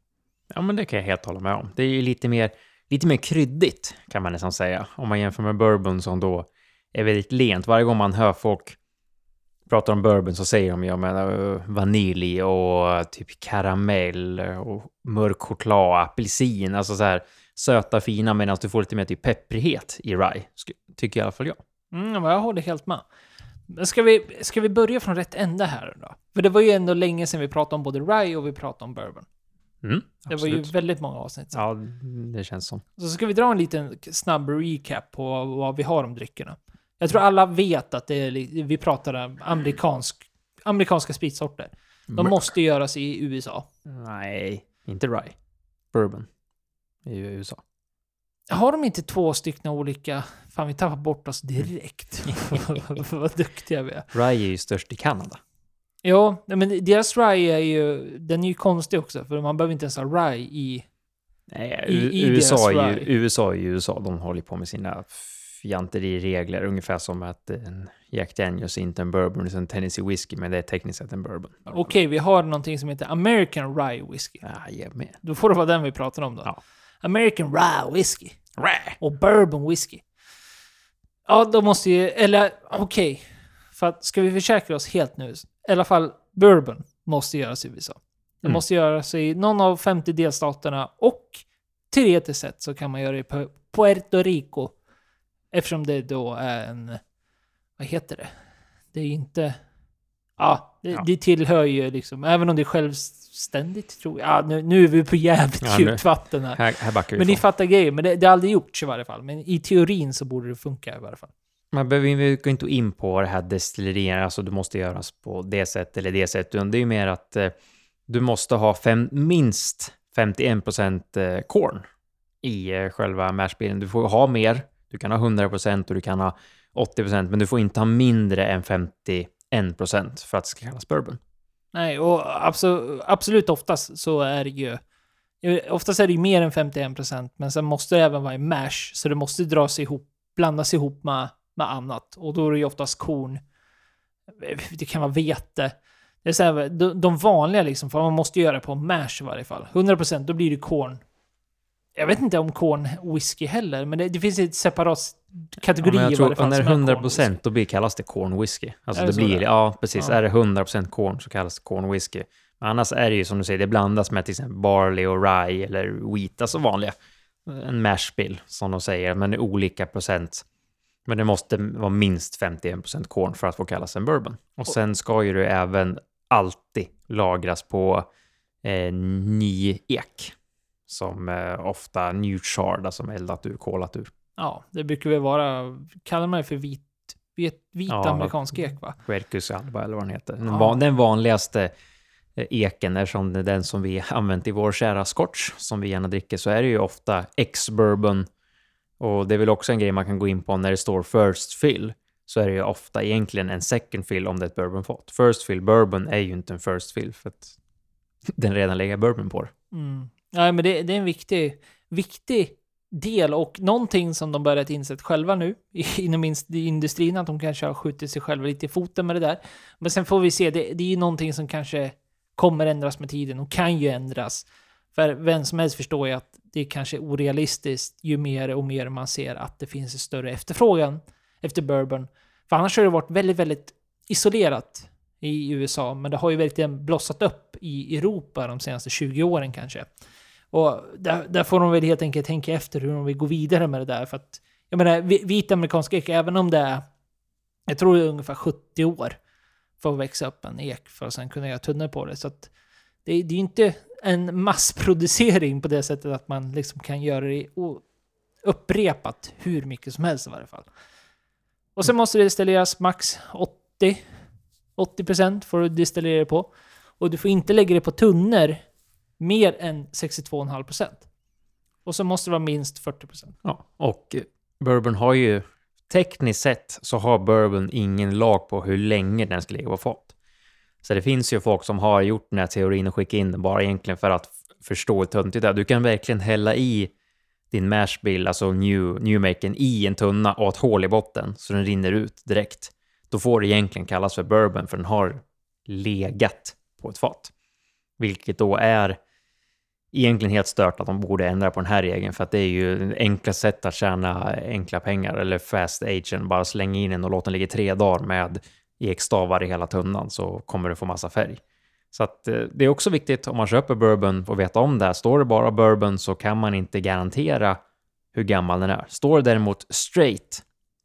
Ja, men det kan jag helt hålla med om. Det är ju lite mer, lite mer kryddigt, kan man nästan säga. Om man jämför med bourbon som då är väldigt lent. Varje gång man hör folk prata om bourbon så säger de, jag menar, eh, vanilj och typ karamell och mörk choklad, apelsin, alltså så här söta, fina, medan du får lite mer typ pepprighet i rye, tycker i alla fall jag. Mm, jag håller helt med. Men ska vi, ska vi börja från rätt ände här då? För det var ju ändå länge sedan vi pratade om både rye och vi pratade om bourbon. Mm, Det var ju väldigt många avsnitt sedan. Ja, det känns som. Så ska vi dra en liten snabb recap på vad, vad vi har om dryckerna. Jag tror alla vet att det är, vi pratar om amerikansk, amerikanska spritsorter. De måste göras i USA. Nej, inte rye. Bourbon. I USA. Har de inte två stycken olika... Fan, vi tappar bort oss direkt. Vad duktiga vi är. Rye är ju störst i Kanada. Ja, nej, men deras rye är ju... Den är ju konstig också, för man behöver inte ens ha rye i... Nej, I- i USA, är deras ju, rye. USA är ju USA. De håller på med sina fjanteriregler. Ungefär som att en Jack Daniels är inte en bourbon, utan en Tennessee whiskey, men det är tekniskt sett en bourbon. Okej, vi har någonting som heter American Rye Whiskey. Ja, jag med. Då får det vara den vi pratar om då. Ja. American Rye Whiskey. Rye! Och Bourbon Whiskey. Ja, då måste ju... Eller okej. För att ska vi försäkra oss helt nu. I alla fall Bourbon måste göras i USA. Det Mm. måste göras i någon av 50 delstaterna och teoretiskt sett så kan man göra det i Pu- Puerto Rico. Eftersom det då är en... Vad heter det? Det är inte... Ja, det, Ja. det tillhör ju liksom... Även om det är självständigt tror jag. Ja, nu, nu är vi på jävligt Ja, djupt vatten här. Här, här backar vi Men ni ifrån. fattar grejen, men det, det har aldrig gjorts i varje fall. Men i teorin så borde det funka i varje fall. Man behöver går inte in på det här destilleriet, alltså du måste göras på det sättet eller det sättet, det är ju mer att eh, du måste ha fem, minst 51% eh, corn i eh, själva mashbilden. Du får ha mer, du kan ha 100% och du kan ha 80%, men du får inte ha mindre än 51% för att det ska kallas bourbon. Nej, och absolut, absolut oftast så är det ju... Eh, oftast är det ju mer än 51%, men sen måste det även vara i mash, så det måste dras ihop, blandas ihop med, med annat. Och då är det ju oftast korn. Eh, det kan vara vete. Det är så här, de, de vanliga liksom, för man måste göra det på mash i varje fall. 100% då blir det korn. Jag vet inte om korn whisky heller, men det, det finns ett separat kategori Ja, jag tror fall. när det är som är corn 100% då blir, kallas det corn whisky. Alltså Är det, det blir, det ja precis. Ja. Är det 100% corn så kallas det corn whisky. Men annars är det ju som du säger, det blandas med till exempel barley och rye eller wheat, alltså vanliga. En mash bill som de säger, men i olika procent. Men det måste vara minst 51% corn för att få kallas en bourbon. Och sen ska ju det även alltid lagras på eh, ny ek. Som eh, ofta new chard, alltså eldat ur, kolat ur. Ja, det brukar väl vara, kallar man det för vit, vit, vit Ja, amerikansk ek va? Quercus alba eller vad den heter. Den, Ja. van, den vanligaste eh, eken, eftersom det är den som vi använt i vår kära scotch som vi gärna dricker, så är det ju ofta ex-bourbon. Och det är väl också en grej man kan gå in på när det står first fill, så är det ju ofta egentligen en second fill om det är ett bourbonfat. First fill bourbon är ju inte en first fill, för att den redan lägger bourbon på det. Mm. Nej, men det, det är en viktig, viktig del och någonting som de börjat insett själva nu inom industrin, att de kanske har skjutit sig själva lite i foten med det där. Men sen får vi se, det, det är ju någonting som kanske kommer ändras med tiden och kan ju ändras. För vem som helst förstår ju att det är kanske är orealistiskt ju mer och mer man ser att det finns en större efterfrågan efter bourbon. För annars har det varit väldigt, väldigt isolerat i USA, men det har ju verkligen blossat upp i Europa de senaste 20 åren kanske. Och där, där, får de väl helt enkelt tänka efter hur de vill gå vidare med det där. För att, jag menar, vit amerikansk ek, även om det är, jag tror det är ungefär 70 år för att växa upp en ek för att sen kunna göra tunnor på det. Så att det, det är ju inte en massproducering på det sättet att man liksom kan göra det upprepat hur mycket som helst i varje fall. Och sen måste det destilleras max 80 80% får du destillera det på. Och du får inte lägga det på tunnor mer än 62,5%. Och så måste det vara minst 40%. Ja, och eh, bourbon har ju tekniskt sett så har bourbon ingen lag på hur länge den ska ligga på fat. Så det finns ju folk som har gjort den här teorin och skickat in den bara egentligen för att förstå hur töntigt det är. Du kan verkligen hälla i din mashbill, alltså new, newmaken, i en tunna och ett hål i botten så den rinner ut direkt. Då får det egentligen kallas för bourbon för den har legat på ett fat. Vilket då är egentligen helt stört att de borde ändra på den här regeln för att det är ju enkla sätt att tjäna enkla pengar eller fast agent. Bara slänga in den och låta den ligga tre dagar med ekstavar i hela tunnan så kommer du få massa färg. Så att eh, det är också viktigt om man köper bourbon och veta om det. Står det bara bourbon så kan man inte garantera hur gammal den är. Står det däremot straight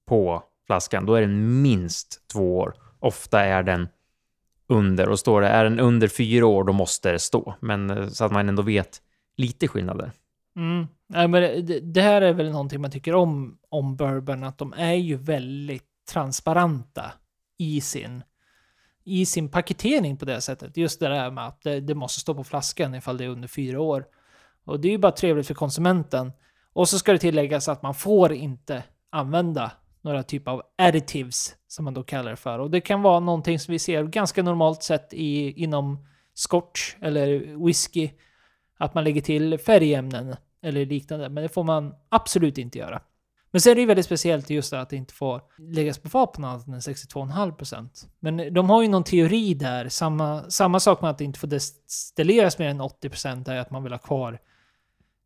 på flaskan, då är den minst två år. Ofta är den under och står det är den under fyra år, då måste det stå. Men eh, så att man ändå vet lite skillnader. Mm. Ja, men eh, det, det, här är väl någonting man tycker om, om bourbon, att de är ju väldigt transparenta i sin, i sin paketering på det sättet. Just det där med att det, det måste stå på flaskan ifall det är under fyra år. Och det är ju bara trevligt för konsumenten. Och så ska det tilläggas att man får inte använda några typer av additives som man då kallar det för. Och det kan vara någonting som vi ser ganska normalt sett i, inom scotch eller whisky. Att man lägger till färgämnen eller liknande. Men det får man absolut inte göra. Men sen är det ju väldigt speciellt just det att det inte får läggas på vapen annat än 62,5%. Men de har ju någon teori där. Samma, samma sak med att det inte får destilleras mer än 80% är att man vill ha kvar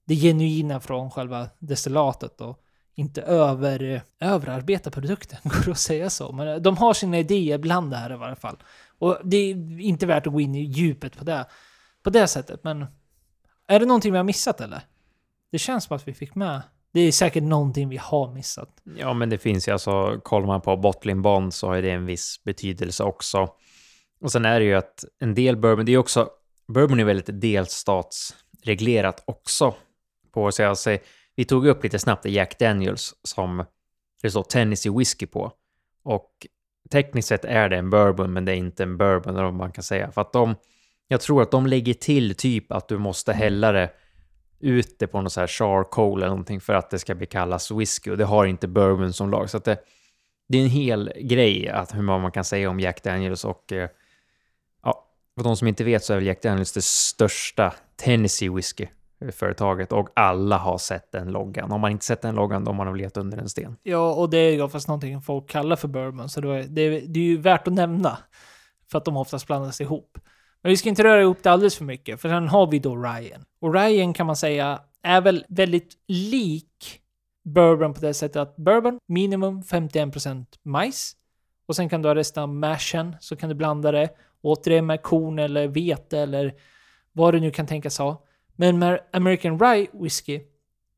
det genuina från själva destillatet. Och inte över, eh, överarbeta produkten, går det att säga så? Men eh, de har sina idéer bland det här i varje fall. Och det är inte värt att gå in i djupet på det, på det sättet, men är det någonting vi har missat eller? Det känns som att vi fick med. Det är säkert någonting vi har missat. Ja, men det finns ju alltså, kollar man på bottling bond så har det en viss betydelse också. Och sen är det ju att en del bourbon, det är också, bourbon är väldigt delstatsreglerat också. På så jag säger, vi tog upp lite snabbt Jack Daniels som det står Tennessee Whiskey på. Och tekniskt sett är det en bourbon, men det är inte en bourbon, eller vad man kan säga. För att de, jag tror att de lägger till typ att du måste hälla det ute på något så här charcoal eller någonting för att det ska bli kallas whisky och det har inte bourbon som lag. Så att det, det är en hel grej att hur man kan säga om Jack Daniels och eh, ja, för de som inte vet så är väl Jack Daniels det största Tennessee whisky företaget och alla har sett den loggan. Om man inte sett den loggan, då har man letat under en sten. Ja, och det är ju oftast någonting folk kallar för bourbon, så det är, det är, det är ju värt att nämna. För att de oftast blandas ihop. Men vi ska inte röra ihop det alldeles för mycket, för sen har vi då Ryan. Och Ryan kan man säga är väl väldigt lik bourbon på det sättet att bourbon, minimum 51% majs. Och sen kan du ha resten av mashen, så kan du blanda det återigen med korn eller vete eller vad du nu kan tänkas ha. Men med American Rye Whiskey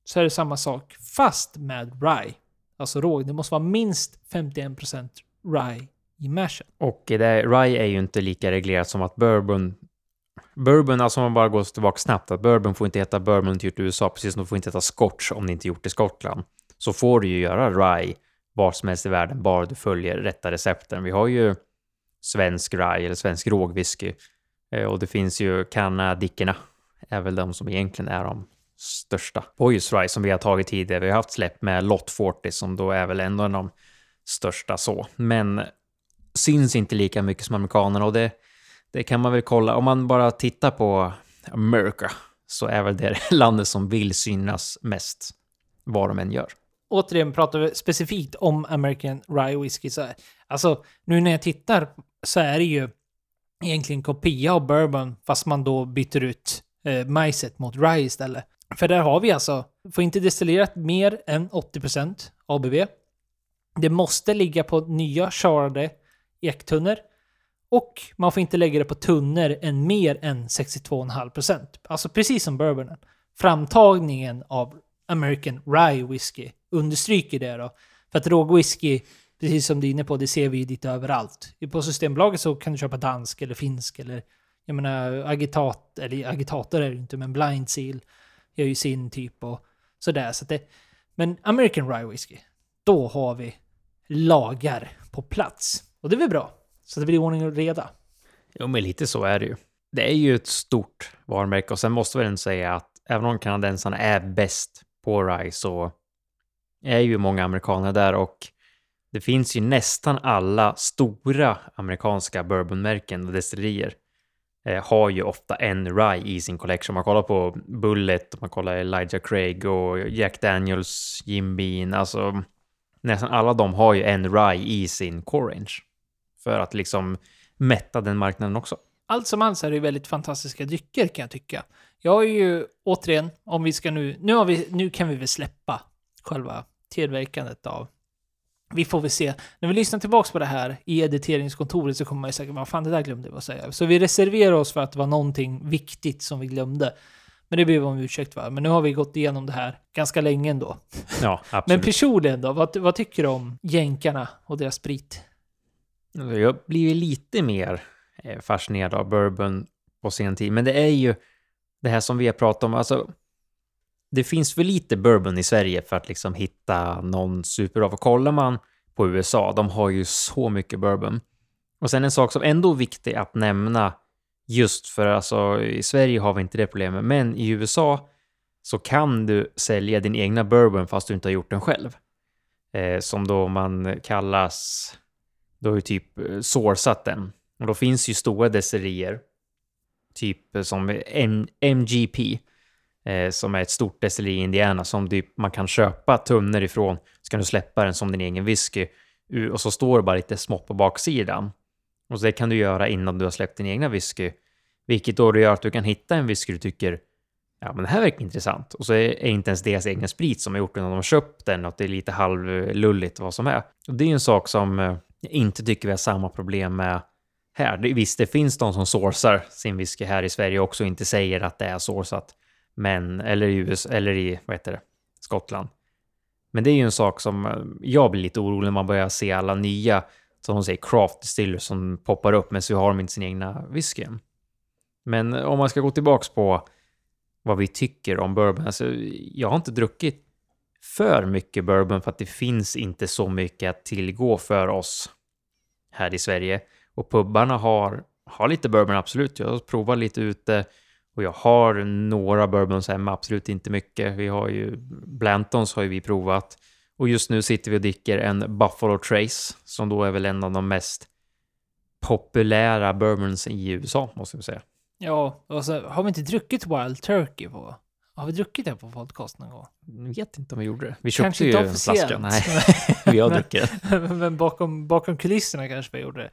så är det samma sak, fast med Rye. Alltså råg. Det måste vara minst 51% Rye i mashen. Och det, Rye är ju inte lika reglerat som att bourbon Bourbon, alltså om man bara går tillbaka snabbt, att bourbon får inte heta bourbon inte gjort i USA, precis som du får inte heta scotch om det inte gjort i Skottland. Så får du ju göra rye var som helst i världen, bara du följer rätta recepten. Vi har ju svensk rye eller svensk rågwhisky eh, och det finns ju Canadickerna är väl de som egentligen är de största. Boys Rye som vi har tagit tidigare, vi har haft släpp med Lot 40 som då är väl ändå en av de största så. Men syns inte lika mycket som amerikanerna och det, det kan man väl kolla. Om man bara tittar på America så är väl det landet som vill synas mest, vad de än gör. Återigen pratar vi specifikt om American Rye Whiskey. Så, alltså, nu när jag tittar så är det ju egentligen kopia av bourbon, fast man då byter ut eh, majset mot rye istället. För där har vi alltså, får inte destillerat mer än 80% ABV. Det måste ligga på nya charade ektunnor. Och man får inte lägga det på tunnor än mer än 62,5%. Alltså precis som bourbonen. Framtagningen av American Rye Whiskey understryker det då. För att rågwhisky, precis som du är inne på, det ser vi ju lite överallt. På Systembolaget så kan du köpa dansk eller finsk eller jag menar agitat, eller agitator är det inte, men blind seal gör ju sin typ och sådär. Så det, men American Rye Whiskey, då har vi lagar på plats. Och det är väl bra. Så det blir ordning och reda. Jo, men lite så är det ju. Det är ju ett stort varumärke och sen måste vi ändå säga att även om kanadensarna är bäst på rye så är ju många amerikaner där och det finns ju nästan alla stora amerikanska bourbonmärken och destillerier eh, har ju ofta en rye i sin collection. Man kollar på Bullet, man kollar Elijah Craig och Jack Daniels, Jim Bean. alltså nästan alla de har ju en rye i sin core range. För att liksom mätta den marknaden också. Allt som alls är det väldigt fantastiska drycker kan jag tycka. Jag är ju återigen, om vi ska nu, nu, har vi, nu kan vi väl släppa själva tillverkandet av vi får väl se. När vi lyssnar tillbaka på det här i editeringskontoret så kommer man ju säkert vad fan det där glömde vi att säga. Så vi reserverar oss för att det var någonting viktigt som vi glömde. Men det ber vi om ursäkt för. Men nu har vi gått igenom det här ganska länge ändå. Ja, absolut. Men personligen då, vad, vad tycker du om jänkarna och deras sprit? Jag blir lite mer eh, fascinerad av bourbon på sen tid, men det är ju det här som vi har pratat om, alltså det finns för lite bourbon i Sverige för att liksom hitta någon superbra. För kollar man på USA, de har ju så mycket bourbon. Och sen en sak som ändå är viktig att nämna, just för alltså i Sverige har vi inte det problemet, men i USA så kan du sälja din egna bourbon fast du inte har gjort den själv. Eh, som då man kallas, då har ju typ eh, sourcat den. Och då finns ju stora destillerier, typ eh, som M MGP, eh, som är ett stort destilleri i Indiana som du, man kan köpa tunnor ifrån, så kan du släppa den som din egen whisky och så står det bara lite smått på baksidan. Och så det kan du göra innan du har släppt din egna whisky, vilket då gör att du kan hitta en whisky du tycker ja, men det här verkar intressant. Och så är inte ens deras egen sprit som har gjort den, de har köpt den och det är lite halvlulligt vad som är. Och det är en sak som eh, jag inte tycker vi har samma problem med här. Visst, det finns de som sourcar sin whisky här i Sverige också och inte säger att det är sourcat. Men, eller i USA, eller i, vad heter det, Skottland. Men det är ju en sak som eh, jag blir lite orolig när man börjar se alla nya, som de säger, craft distillers som poppar upp, men så har de inte sin egna whisky. Men eh, om man ska gå tillbaks på vad vi tycker om bourbon, alltså jag har inte druckit för mycket bourbon för att det finns inte så mycket att tillgå för oss här i Sverige. Och pubbarna har, har lite bourbon, absolut. Jag har provat lite ute. Och jag har några bourbons hemma, absolut inte mycket. Vi har ju Blantons har ju vi provat. Och just nu sitter vi och dricker en Buffalo Trace, som då är väl en av de mest populära bourbons i USA, måste vi säga. Ja, och så har vi inte druckit Wild Turkey på... Har vi druckit det på podcast någon gång? Jag vet inte om vi gjorde det. Vi köpte Kanske ju en flaska. Nej, vi har druckit den. Men bakom, bakom kulisserna kanske vi gjorde det.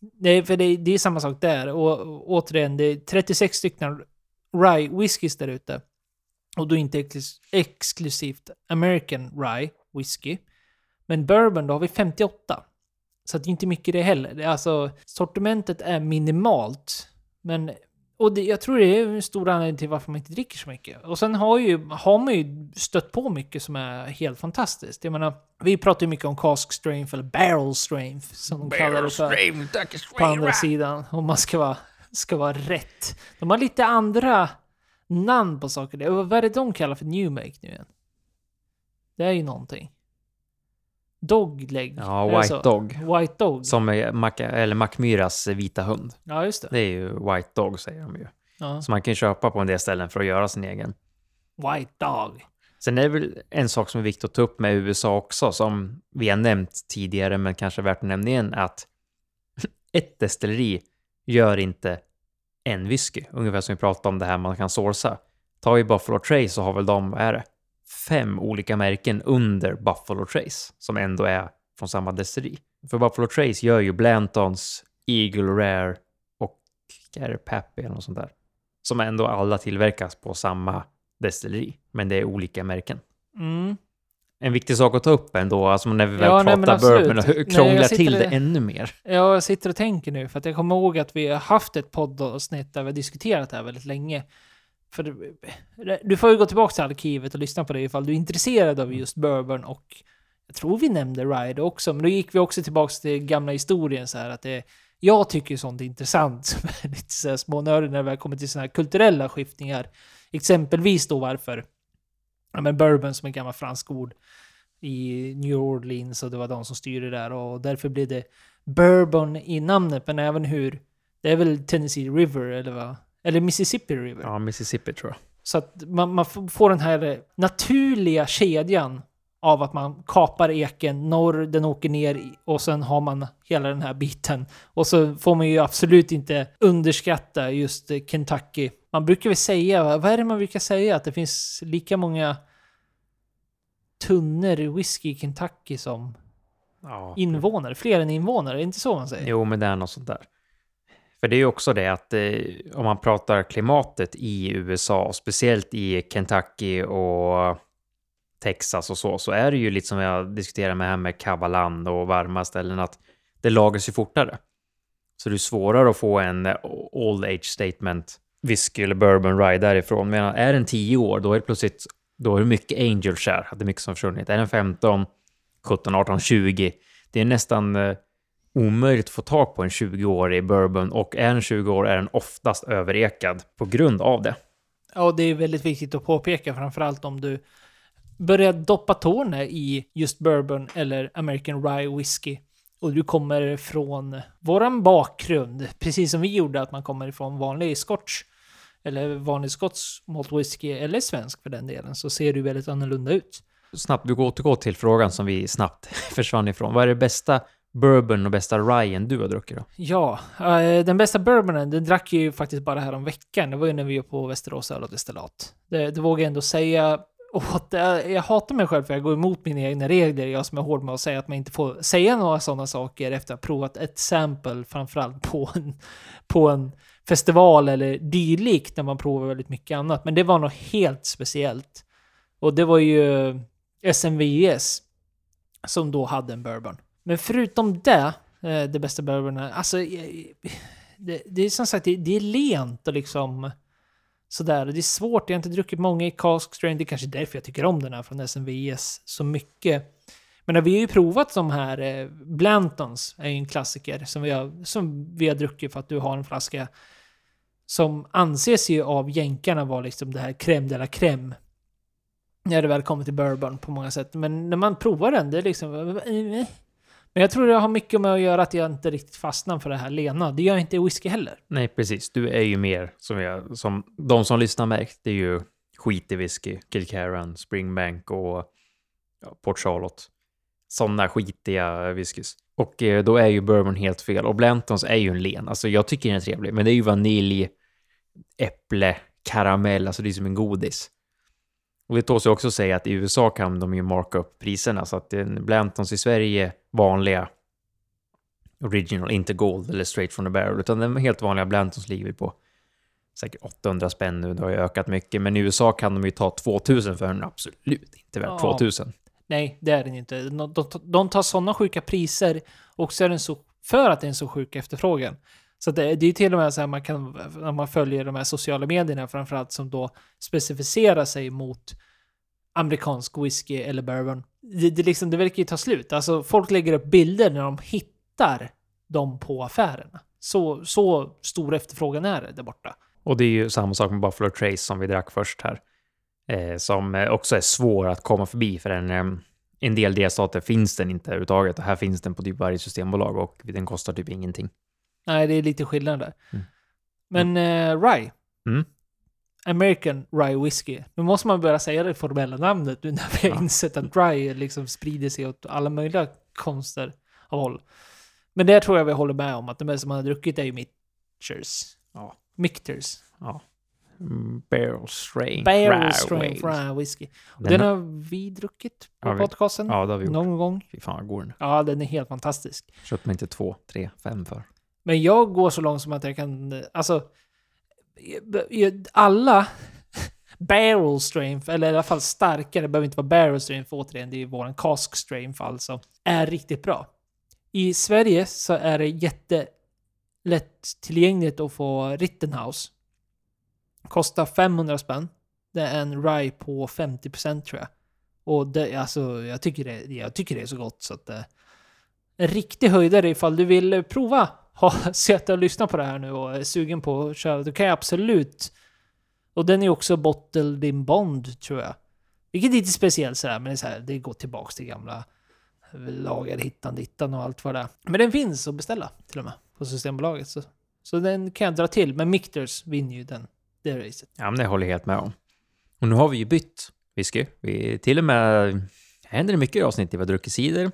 Nej, för det, det är samma sak där. Och, och återigen, det är 36 stycken Rye whiskys där ute. Och då inte exklusivt American Rye whisky. Men bourbon, då har vi 58. Så att det är inte mycket det heller. Alltså, sortimentet är minimalt. Men, och det, jag tror det är en stor anledning till varför man inte dricker så mycket. Och sen har, ju, har man ju stött på mycket som är helt fantastiskt. Jag menar, vi pratar ju mycket om cask strength eller barrel strength som de kallar det för på andra sidan. Om man ska vara, ska vara rätt. De har lite andra namn på saker. Vad är det de kallar för new make nu igen? Det är ju någonting. Dogleg. Ja, White? Dog. White Dog. Som är Mac, eller Macmyras vita hund. Ja, just det. Det är ju White Dog säger de ju. Ja. Så man kan köpa på en del ställen för att göra sin egen. White Dog. Sen är det väl en sak som är viktigt att ta upp med USA också, som vi har nämnt tidigare, men kanske värt att nämna igen, att ett destilleri gör inte en whisky. Ungefär som vi pratade om det här man kan sourca. Tar vi Buffalo Trace så har väl de, vad är det? Fem olika märken under Buffalo Trace, som ändå är från samma destilleri. För Buffalo Trace gör ju Blantons, Eagle Rare och Pappy eller något sånt där. Som ändå alla tillverkas på samma destilleri, men det är olika märken. Mm. En viktig sak att ta upp ändå, alltså när vi väl Ja, pratar bourbon och krånglar till det ännu mer. Ja, jag sitter och tänker nu, för att jag kommer ihåg att vi har haft ett poddavsnitt där vi har diskuterat det här väldigt länge. För du får ju gå tillbaka till arkivet och lyssna på det ifall du är intresserad av just bourbon och jag tror vi nämnde Ride också, men då gick vi också tillbaka till gamla historien så här att det jag tycker sånt är intressant, som är lite så här smånördig när det väl kommer till såna här kulturella skiftningar. Exempelvis då varför ja, men bourbon som är gammal fransk ord i New Orleans och det var de som styrde där och därför blev det bourbon i namnet, men även hur det är väl Tennessee River eller vad? Eller Mississippi River. Ja, Mississippi tror jag. Så att man, man får den här eh, naturliga kedjan av att man kapar eken norr, den åker ner och sen har man hela den här biten. Och så får man ju absolut inte underskatta just eh, Kentucky. Man brukar väl säga, vad är det man brukar säga? Att det finns lika många tunnor whisky i Kentucky som Ja. invånare. Fler än invånare, är det inte så man säger? Jo, men det är något sånt där. För det är ju också det att eh, om man pratar klimatet i USA, speciellt i Kentucky och Texas och så, så är det ju lite som jag diskuterar med här med Kavaland och varma ställen, att det lagras ju fortare. Så det är svårare att få en eh, old age statement whisky eller bourbon rye därifrån. Men är den 10 år, då är det plötsligt då är det mycket angel share, att det är mycket som försvunnit. Är den 15, 17, 18, 20, det är nästan eh, omöjligt att få tag på en 20-årig bourbon och är den 20 år är den oftast överekad på grund av det. Ja, det är väldigt viktigt att påpeka, framförallt om du börjar doppa tårna i just bourbon eller American Rye Whiskey och du kommer från våran bakgrund, precis som vi gjorde, att man kommer ifrån vanlig scotch eller vanlig skotsk malt whisky eller svensk för den delen, så ser du väldigt annorlunda ut. Snabbt, vi återgår till frågan som vi snabbt försvann ifrån. Vad är det bästa bourbon och bästa ryen du har druckit då? Ja, eh, den bästa bourbonen, den drack jag ju faktiskt bara här om veckan. Det var ju när vi var på Västerås Öl och Destillat. Det, det vågar jag ändå säga. Och det, eh, jag hatar mig själv för jag går emot mina egna regler. Jag som är hård med att säga att man inte får säga några sådana saker efter att ha provat ett sample, framförallt på en, på en festival eller dylikt, när man provar väldigt mycket annat. Men det var något helt speciellt. Och det var ju SMVS som då hade en bourbon. Men förutom det, eh, det bästa bourbonen, alltså eh, det, det är som sagt, det, det är lent och liksom sådär. Och det är svårt, jag har inte druckit många i cask strain, det är kanske därför jag tycker om den här från SMVS så mycket. Men vi har ju provat de här, eh, Blantons är ju en klassiker som vi, har, som vi har druckit för att du har en flaska som anses ju av jänkarna vara liksom det här crème de la crème. När det väl kommer till bourbon på många sätt. Men när man provar den, det är liksom... Eh, men jag tror det har mycket med att göra att jag inte riktigt fastnar för det här lena. Det gör jag inte i whisky heller. Nej, precis. Du är ju mer som, jag, som de som lyssnar märkt. Det är ju skitig whisky, Kilcaran, Springbank och ja, Port Charlotte. Sådana skitiga whiskys. Och eh, då är ju bourbon helt fel. Och Blantons är ju en len. Alltså jag tycker den är trevlig, men det är ju vanilj, äpple, karamell, alltså det är som en godis. Och det tåls ju också säga att i USA kan de ju marka upp priserna så att Blantons i Sverige vanliga original, inte gold eller straight from the barrel, utan den helt vanliga Blantons ligger på säkert 800 spänn nu, det har ju ökat mycket, men i USA kan de ju ta 2000 för den, absolut inte värt Ja. 2000. Nej, det är den inte. De, de, de tar sådana sjuka priser och så är den så... För att det är en så sjuk efterfrågan. Så det, det är ju till och med så här man kan, när man följer de här sociala medierna framförallt som då specificerar sig mot amerikansk whisky eller bourbon. Det, det, liksom, det verkar ju ta slut. Alltså folk lägger upp bilder när de hittar dem på affärerna. Så, så stor efterfrågan är det där borta. Och det är ju samma sak med Buffalo Trace som vi drack först här. Eh, som eh, också är svår att komma förbi för den, eh, en del delstater finns den inte överhuvudtaget och här finns den på typ varje systembolag och den kostar typ ingenting. Nej, det är lite skillnad där. Mm. Men eh, Rye. Mm. American Rye Whiskey. Nu måste man börja säga det formella namnet nu när vi har Ja. insett att Rye liksom sprider sig åt alla möjliga konster av håll. Men det tror jag vi håller med om att det mesta man har druckit är ju Michters. Ja. Michters. Ja. Mm, Barrel strain. Barrel Wales. Rye Whiskey. Och Den Den har- vi druckit på vi- podcasten. Ja, det har vi gjort. Någon gång. Fy fan vad god den. Ja, den är helt fantastisk. Köpte mig inte två, tre, fem för. Men jag går så långt som att jag kan, alltså, eh, eh, alla barrel strength, eller i alla fall starkare, det behöver inte vara barrel strength återigen, det är ju våran cask strength alltså, är riktigt bra. I Sverige så är det jättelätt tillgängligt att få Rittenhouse. Kostar 500 spänn. Det är en rye på 50% tror jag. Och det, alltså, jag tycker det, jag tycker det är så gott så att... Eh, en riktig höjdare ifall du vill prova har suttit och lyssna på det här nu och är sugen på att köra. Då kan jag absolut. Och den är också bottled in bond tror jag. Vilket är lite speciellt sådär, men det, är så här, det går tillbaks till gamla lager hittan dittan och allt vad det är. Men den finns att beställa till och med på Systembolaget. Så, så den kan jag dra till. Men Mictors vinner ju den, det racet. Ja, men det håller jag helt med om. Och nu har vi ju bytt whisky. Vi till och med... Det händer mycket i avsnittet. Vi har druckit cider.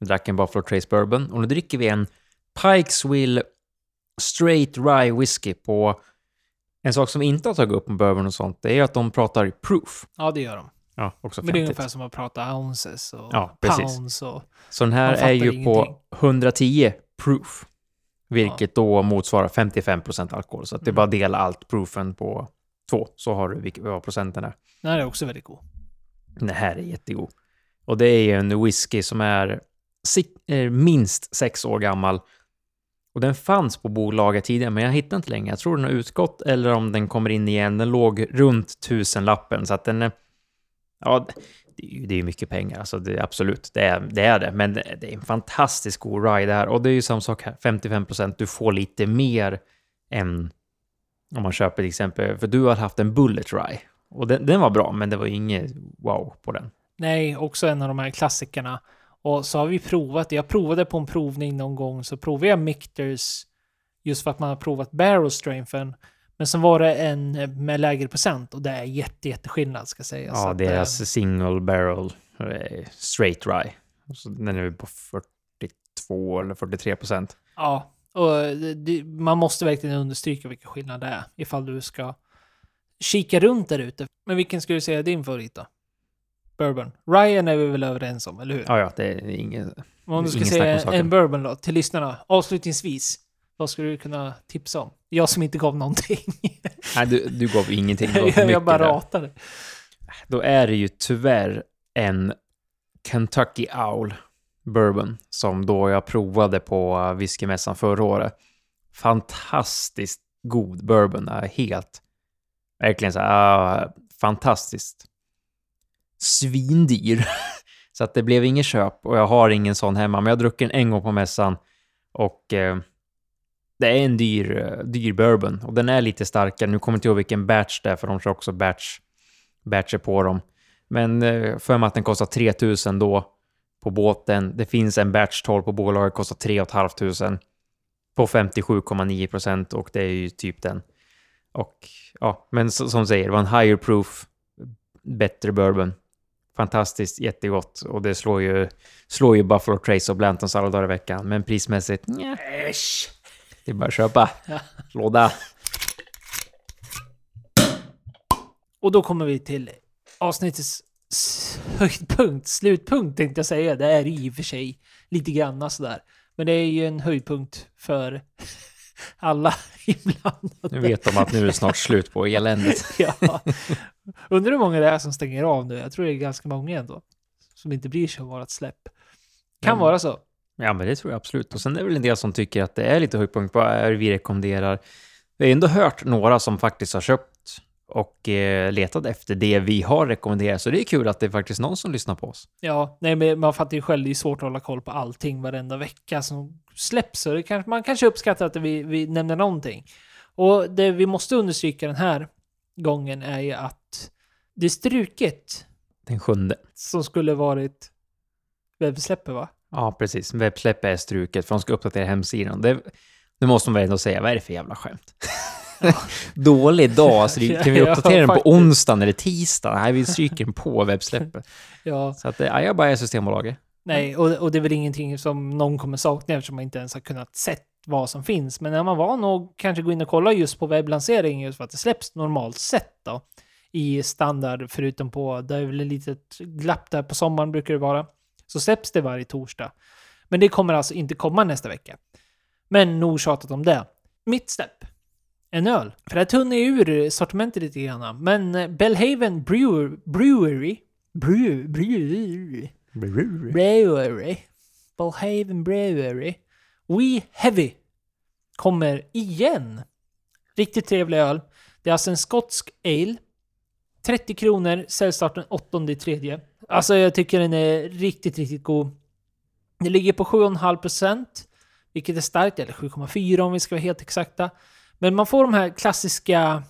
Vi drack en Buffalo Trace Bourbon. Och nu dricker vi en Pikesville Straight Rye Whisky på... En sak som vi inte har tagit upp med bourbon och sånt, det är att de pratar proof. Ja, det gör de. Ja, också Men det är 50. ungefär som att prata ounces och Ja, precis. pounds och... Så den här är ju ingenting. på 110 proof. Vilket då motsvarar 55% alkohol. Så att det är Mm. bara att dela allt proofen på två. Så har du vad procenten är. Den här är också väldigt god. Den här är jättegod. Och det är ju en whisky som är eh, minst sex år gammal. Och den fanns på bolaget tidigare, men jag hittade inte längre. Jag tror den har utgått eller om den kommer in igen. Den låg runt tusenlappen, så att den. Ja, det är ju det är ju mycket pengar, alltså det, absolut, det är, det är det. Men det, det är en fantastisk god ride här. Och det är ju samma sak här, 55 procent. Du får lite mer än om man köper till exempel, för du har haft en Bullet Rye. Och den, den var bra, men det var ju inget wow på den. Nej, också en av de här klassikerna. Och så har vi provat det. Jag provade på en provning någon gång, så provade jag Michters just för att man har provat Barrel Strengthen. Men sen var det en med lägre procent och det är jätte, jätteskillnad ska sägas. Ja, att, eh, deras single barrel eh, straight rye. Så den är på 42 eller 43 procent. Ja, och det, man måste verkligen understryka vilken skillnad det är ifall du ska kika runt där ute. Men vilken skulle du säga är din favorit då? Bourbon. Ryan är vi väl överens om, eller hur? Ja, ja, det är inget... Men om du ska om säga en bourbon då, till lyssnarna, avslutningsvis. Vad skulle du kunna tipsa om? Jag som inte gav någonting. Nej, du, du gav ingenting. Var för jag bara där. ratade. Då är det ju tyvärr en Kentucky Owl Bourbon som då jag provade på whiskymässan förra året. Fantastiskt god bourbon. Helt, verkligen så här, ah, fantastiskt. Svindyr. så att det blev inget köp och jag har ingen sån hemma. Men jag har druckit den en gång på mässan och eh, det är en dyr, eh, dyr bourbon och den är lite starkare. Nu kommer jag inte ihåg vilken batch det är för de kör också batch batcher på dem. Men eh, för mig att den kostar 3000 då på båten. Det finns en batch 12 på bolaget, kostar 3 500 på 57,9 procent och det är ju typ den. Och ja, men som säger, det var en higher proof, bättre bourbon. Fantastiskt, jättegott och det slår ju, slår ju Buffalo Trace och Blantons alla dagar i veckan. Men prismässigt, nja, Äsch. det är bara att köpa. Låda. Och då kommer vi till avsnittets höjdpunkt, slutpunkt tänkte jag säga. Det är i och för sig lite granna sådär. Men det är ju en höjdpunkt för alla inblandade. Nu vet de att nu är det snart slut på eländet. ja. Undrar hur många det är som stänger av nu. Jag tror det är ganska många ändå. Som inte bryr sig om vårat släpp. Kan Mm. vara så. Ja, men det tror jag absolut. Och sen är det väl en del som tycker att det är lite höjdpunkt. Vad är det vi rekommenderar? Vi har ändå hört några som faktiskt har köpt och eh, letat efter det vi har rekommenderat. Så det är kul att det är faktiskt någon som lyssnar på oss. Ja, nej, men man fattar ju själv, det är svårt att hålla koll på allting varenda vecka som släpps. Så det kanske, man kanske uppskattar att vi, vi nämner någonting. Och det vi måste understryka den här gången är ju att det är struket Den sjunde. som skulle varit webbsläppet va? Ja, precis. Webbsläpp är struket för de ska uppdatera hemsidan. Det, det måste man väl ändå säga. Vad är det för jävla skämt? Dålig dag. Så det, kan vi Ja, uppdatera den på onsdagen eller tisdagen? Nej, vi stryker den på webbsläppet. Ja, Så att, ja, jag bara är Systembolaget. nej, och, och det är väl ingenting som någon kommer sakna eftersom man inte ens har kunnat sett vad som finns. Men är man van att kanske gå in och kolla just på webblanseringen just för att det släpps normalt sett då i standard, förutom på, det är väl ett litet glapp där på sommaren brukar det vara, så släpps det varje torsdag. Men det kommer alltså inte komma nästa vecka. Men nog tjatat om det. Mitt släpp. En öl. För det tunnar ur sortimentet lite grann. Men eh, Bellhaven Brewer, Brewery, Brew, Brewery, Brewery, Bellhaven Brewery, We Heavy kommer igen. Riktigt trevlig öl. Det är alltså en skotsk ale. 30 kronor, säljstart den 8 i tredje. Alltså jag tycker den är riktigt, riktigt god. Det ligger på 7,5 procent, vilket är starkt, eller 7,4 om vi ska vara helt exakta. Men man får de här klassiska,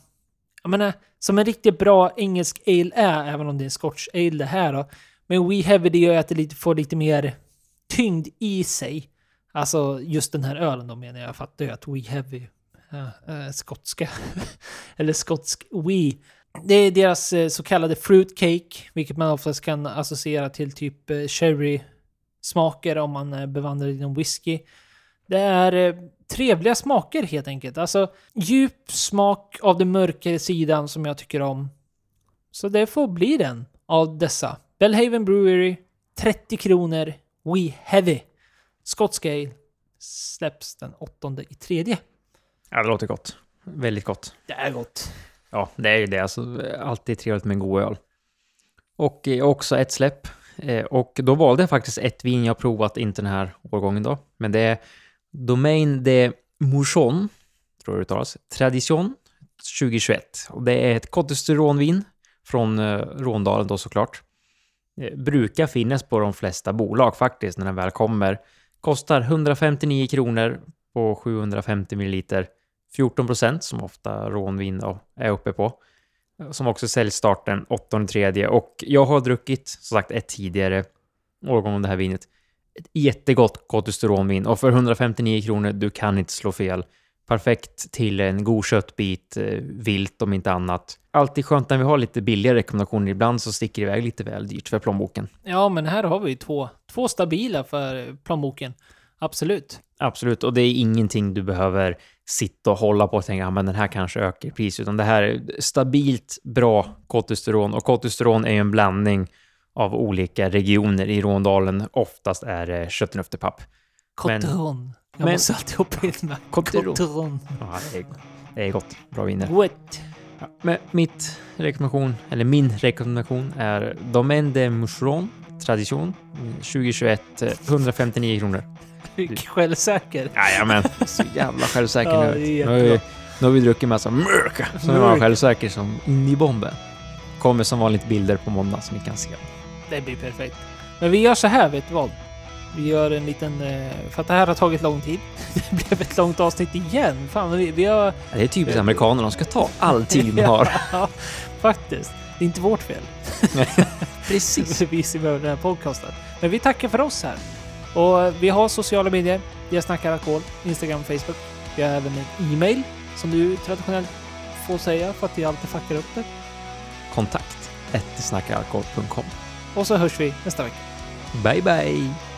jag menar, som en riktigt bra engelsk ale är, även om det är en scotch ale det här då. Men We Heavy det gör att det lite, får lite mer tyngd i sig. Alltså just den här ölen då menar jag, Jag fattar ju att We Heavy, äh, eh, äh, skotska, eller skotsk We. Det är deras äh, så kallade fruitcake, vilket man oftast kan associera till typ eh, cherry-smaker om man eh, är bevandrad inom whisky. Det är eh, trevliga smaker helt enkelt. Alltså djup smak av den mörkare sidan som jag tycker om. Så det får bli den av dessa. Bellhaven Brewery, 30 kronor, We Heavy. Skotsk ale släpps den 8 i tredje. Ja, det låter gott. Väldigt gott. Det är gott. Ja, det är ju det. Alltså, alltid trevligt med en god öl. Och eh, också ett släpp. Eh, och då valde jag faktiskt ett vin jag provat, inte den här årgången då. Men det är Domain de Mouchon, tror jag det uttalas. Tradition 2021. Och det är ett kolesterolvin från eh, Råndalen då såklart. Det brukar finnas på de flesta bolag faktiskt när den väl kommer. Kostar 159 kronor på 750 milliliter. 14 procent som ofta rånvin då är uppe på. Eh, som också säljs starten 8.3 och jag har druckit som sagt ett tidigare årgång av det här vinet. Ett jättegott kolesterolvin och för 159 kronor, du kan inte slå fel. Perfekt till en god köttbit, eh, vilt om inte annat. Alltid skönt när vi har lite billiga rekommendationer. Ibland så sticker det iväg lite väl dyrt för plånboken. Ja, men här har vi två, två stabila för plånboken. Absolut. Absolut, och det är ingenting du behöver sitta och hålla på och tänka att den här kanske ökar i pris, utan det här är stabilt bra kolesterol och kolesterol är ju en blandning av olika regioner i Råndalen. Oftast är det köttnöftepapp. Cotteron. Jag men- måste alltid hoppa in med Cotteron. Ja, det, är, det är gott. Bra viner. What? Ja, men mitt rekommendation, eller min rekommendation är Domaine de Moucheron Tradition 2021, eh, 159 kronor. Självsäker. Jajamän, så jävla självsäker Ja, nu. Nu har, vi, nu har vi druckit massa mörka, så nu är man självsäker som in i bomben. Kommer som vanligt bilder på måndag som ni kan se. Det blir perfekt. Men vi gör så här, vet du vad? Vi gör en liten... eh, För att det här har tagit lång tid. Det blev ett långt avsnitt igen. Fan, vi, vi har... Det är typiskt amerikaner, de ska ta all tid de har. Ja, faktiskt. Det är inte vårt fel. Precis. vi som gör den här podcasten. Men vi tackar för oss här. Och vi har sociala medier. Jag snackar alkohol. Instagram, Facebook. Vi har även en e-mail som du traditionellt får säga för att jag alltid fuckar upp det. Kontakt snackaralkohol.com. Och så hörs vi nästa vecka. Bye bye!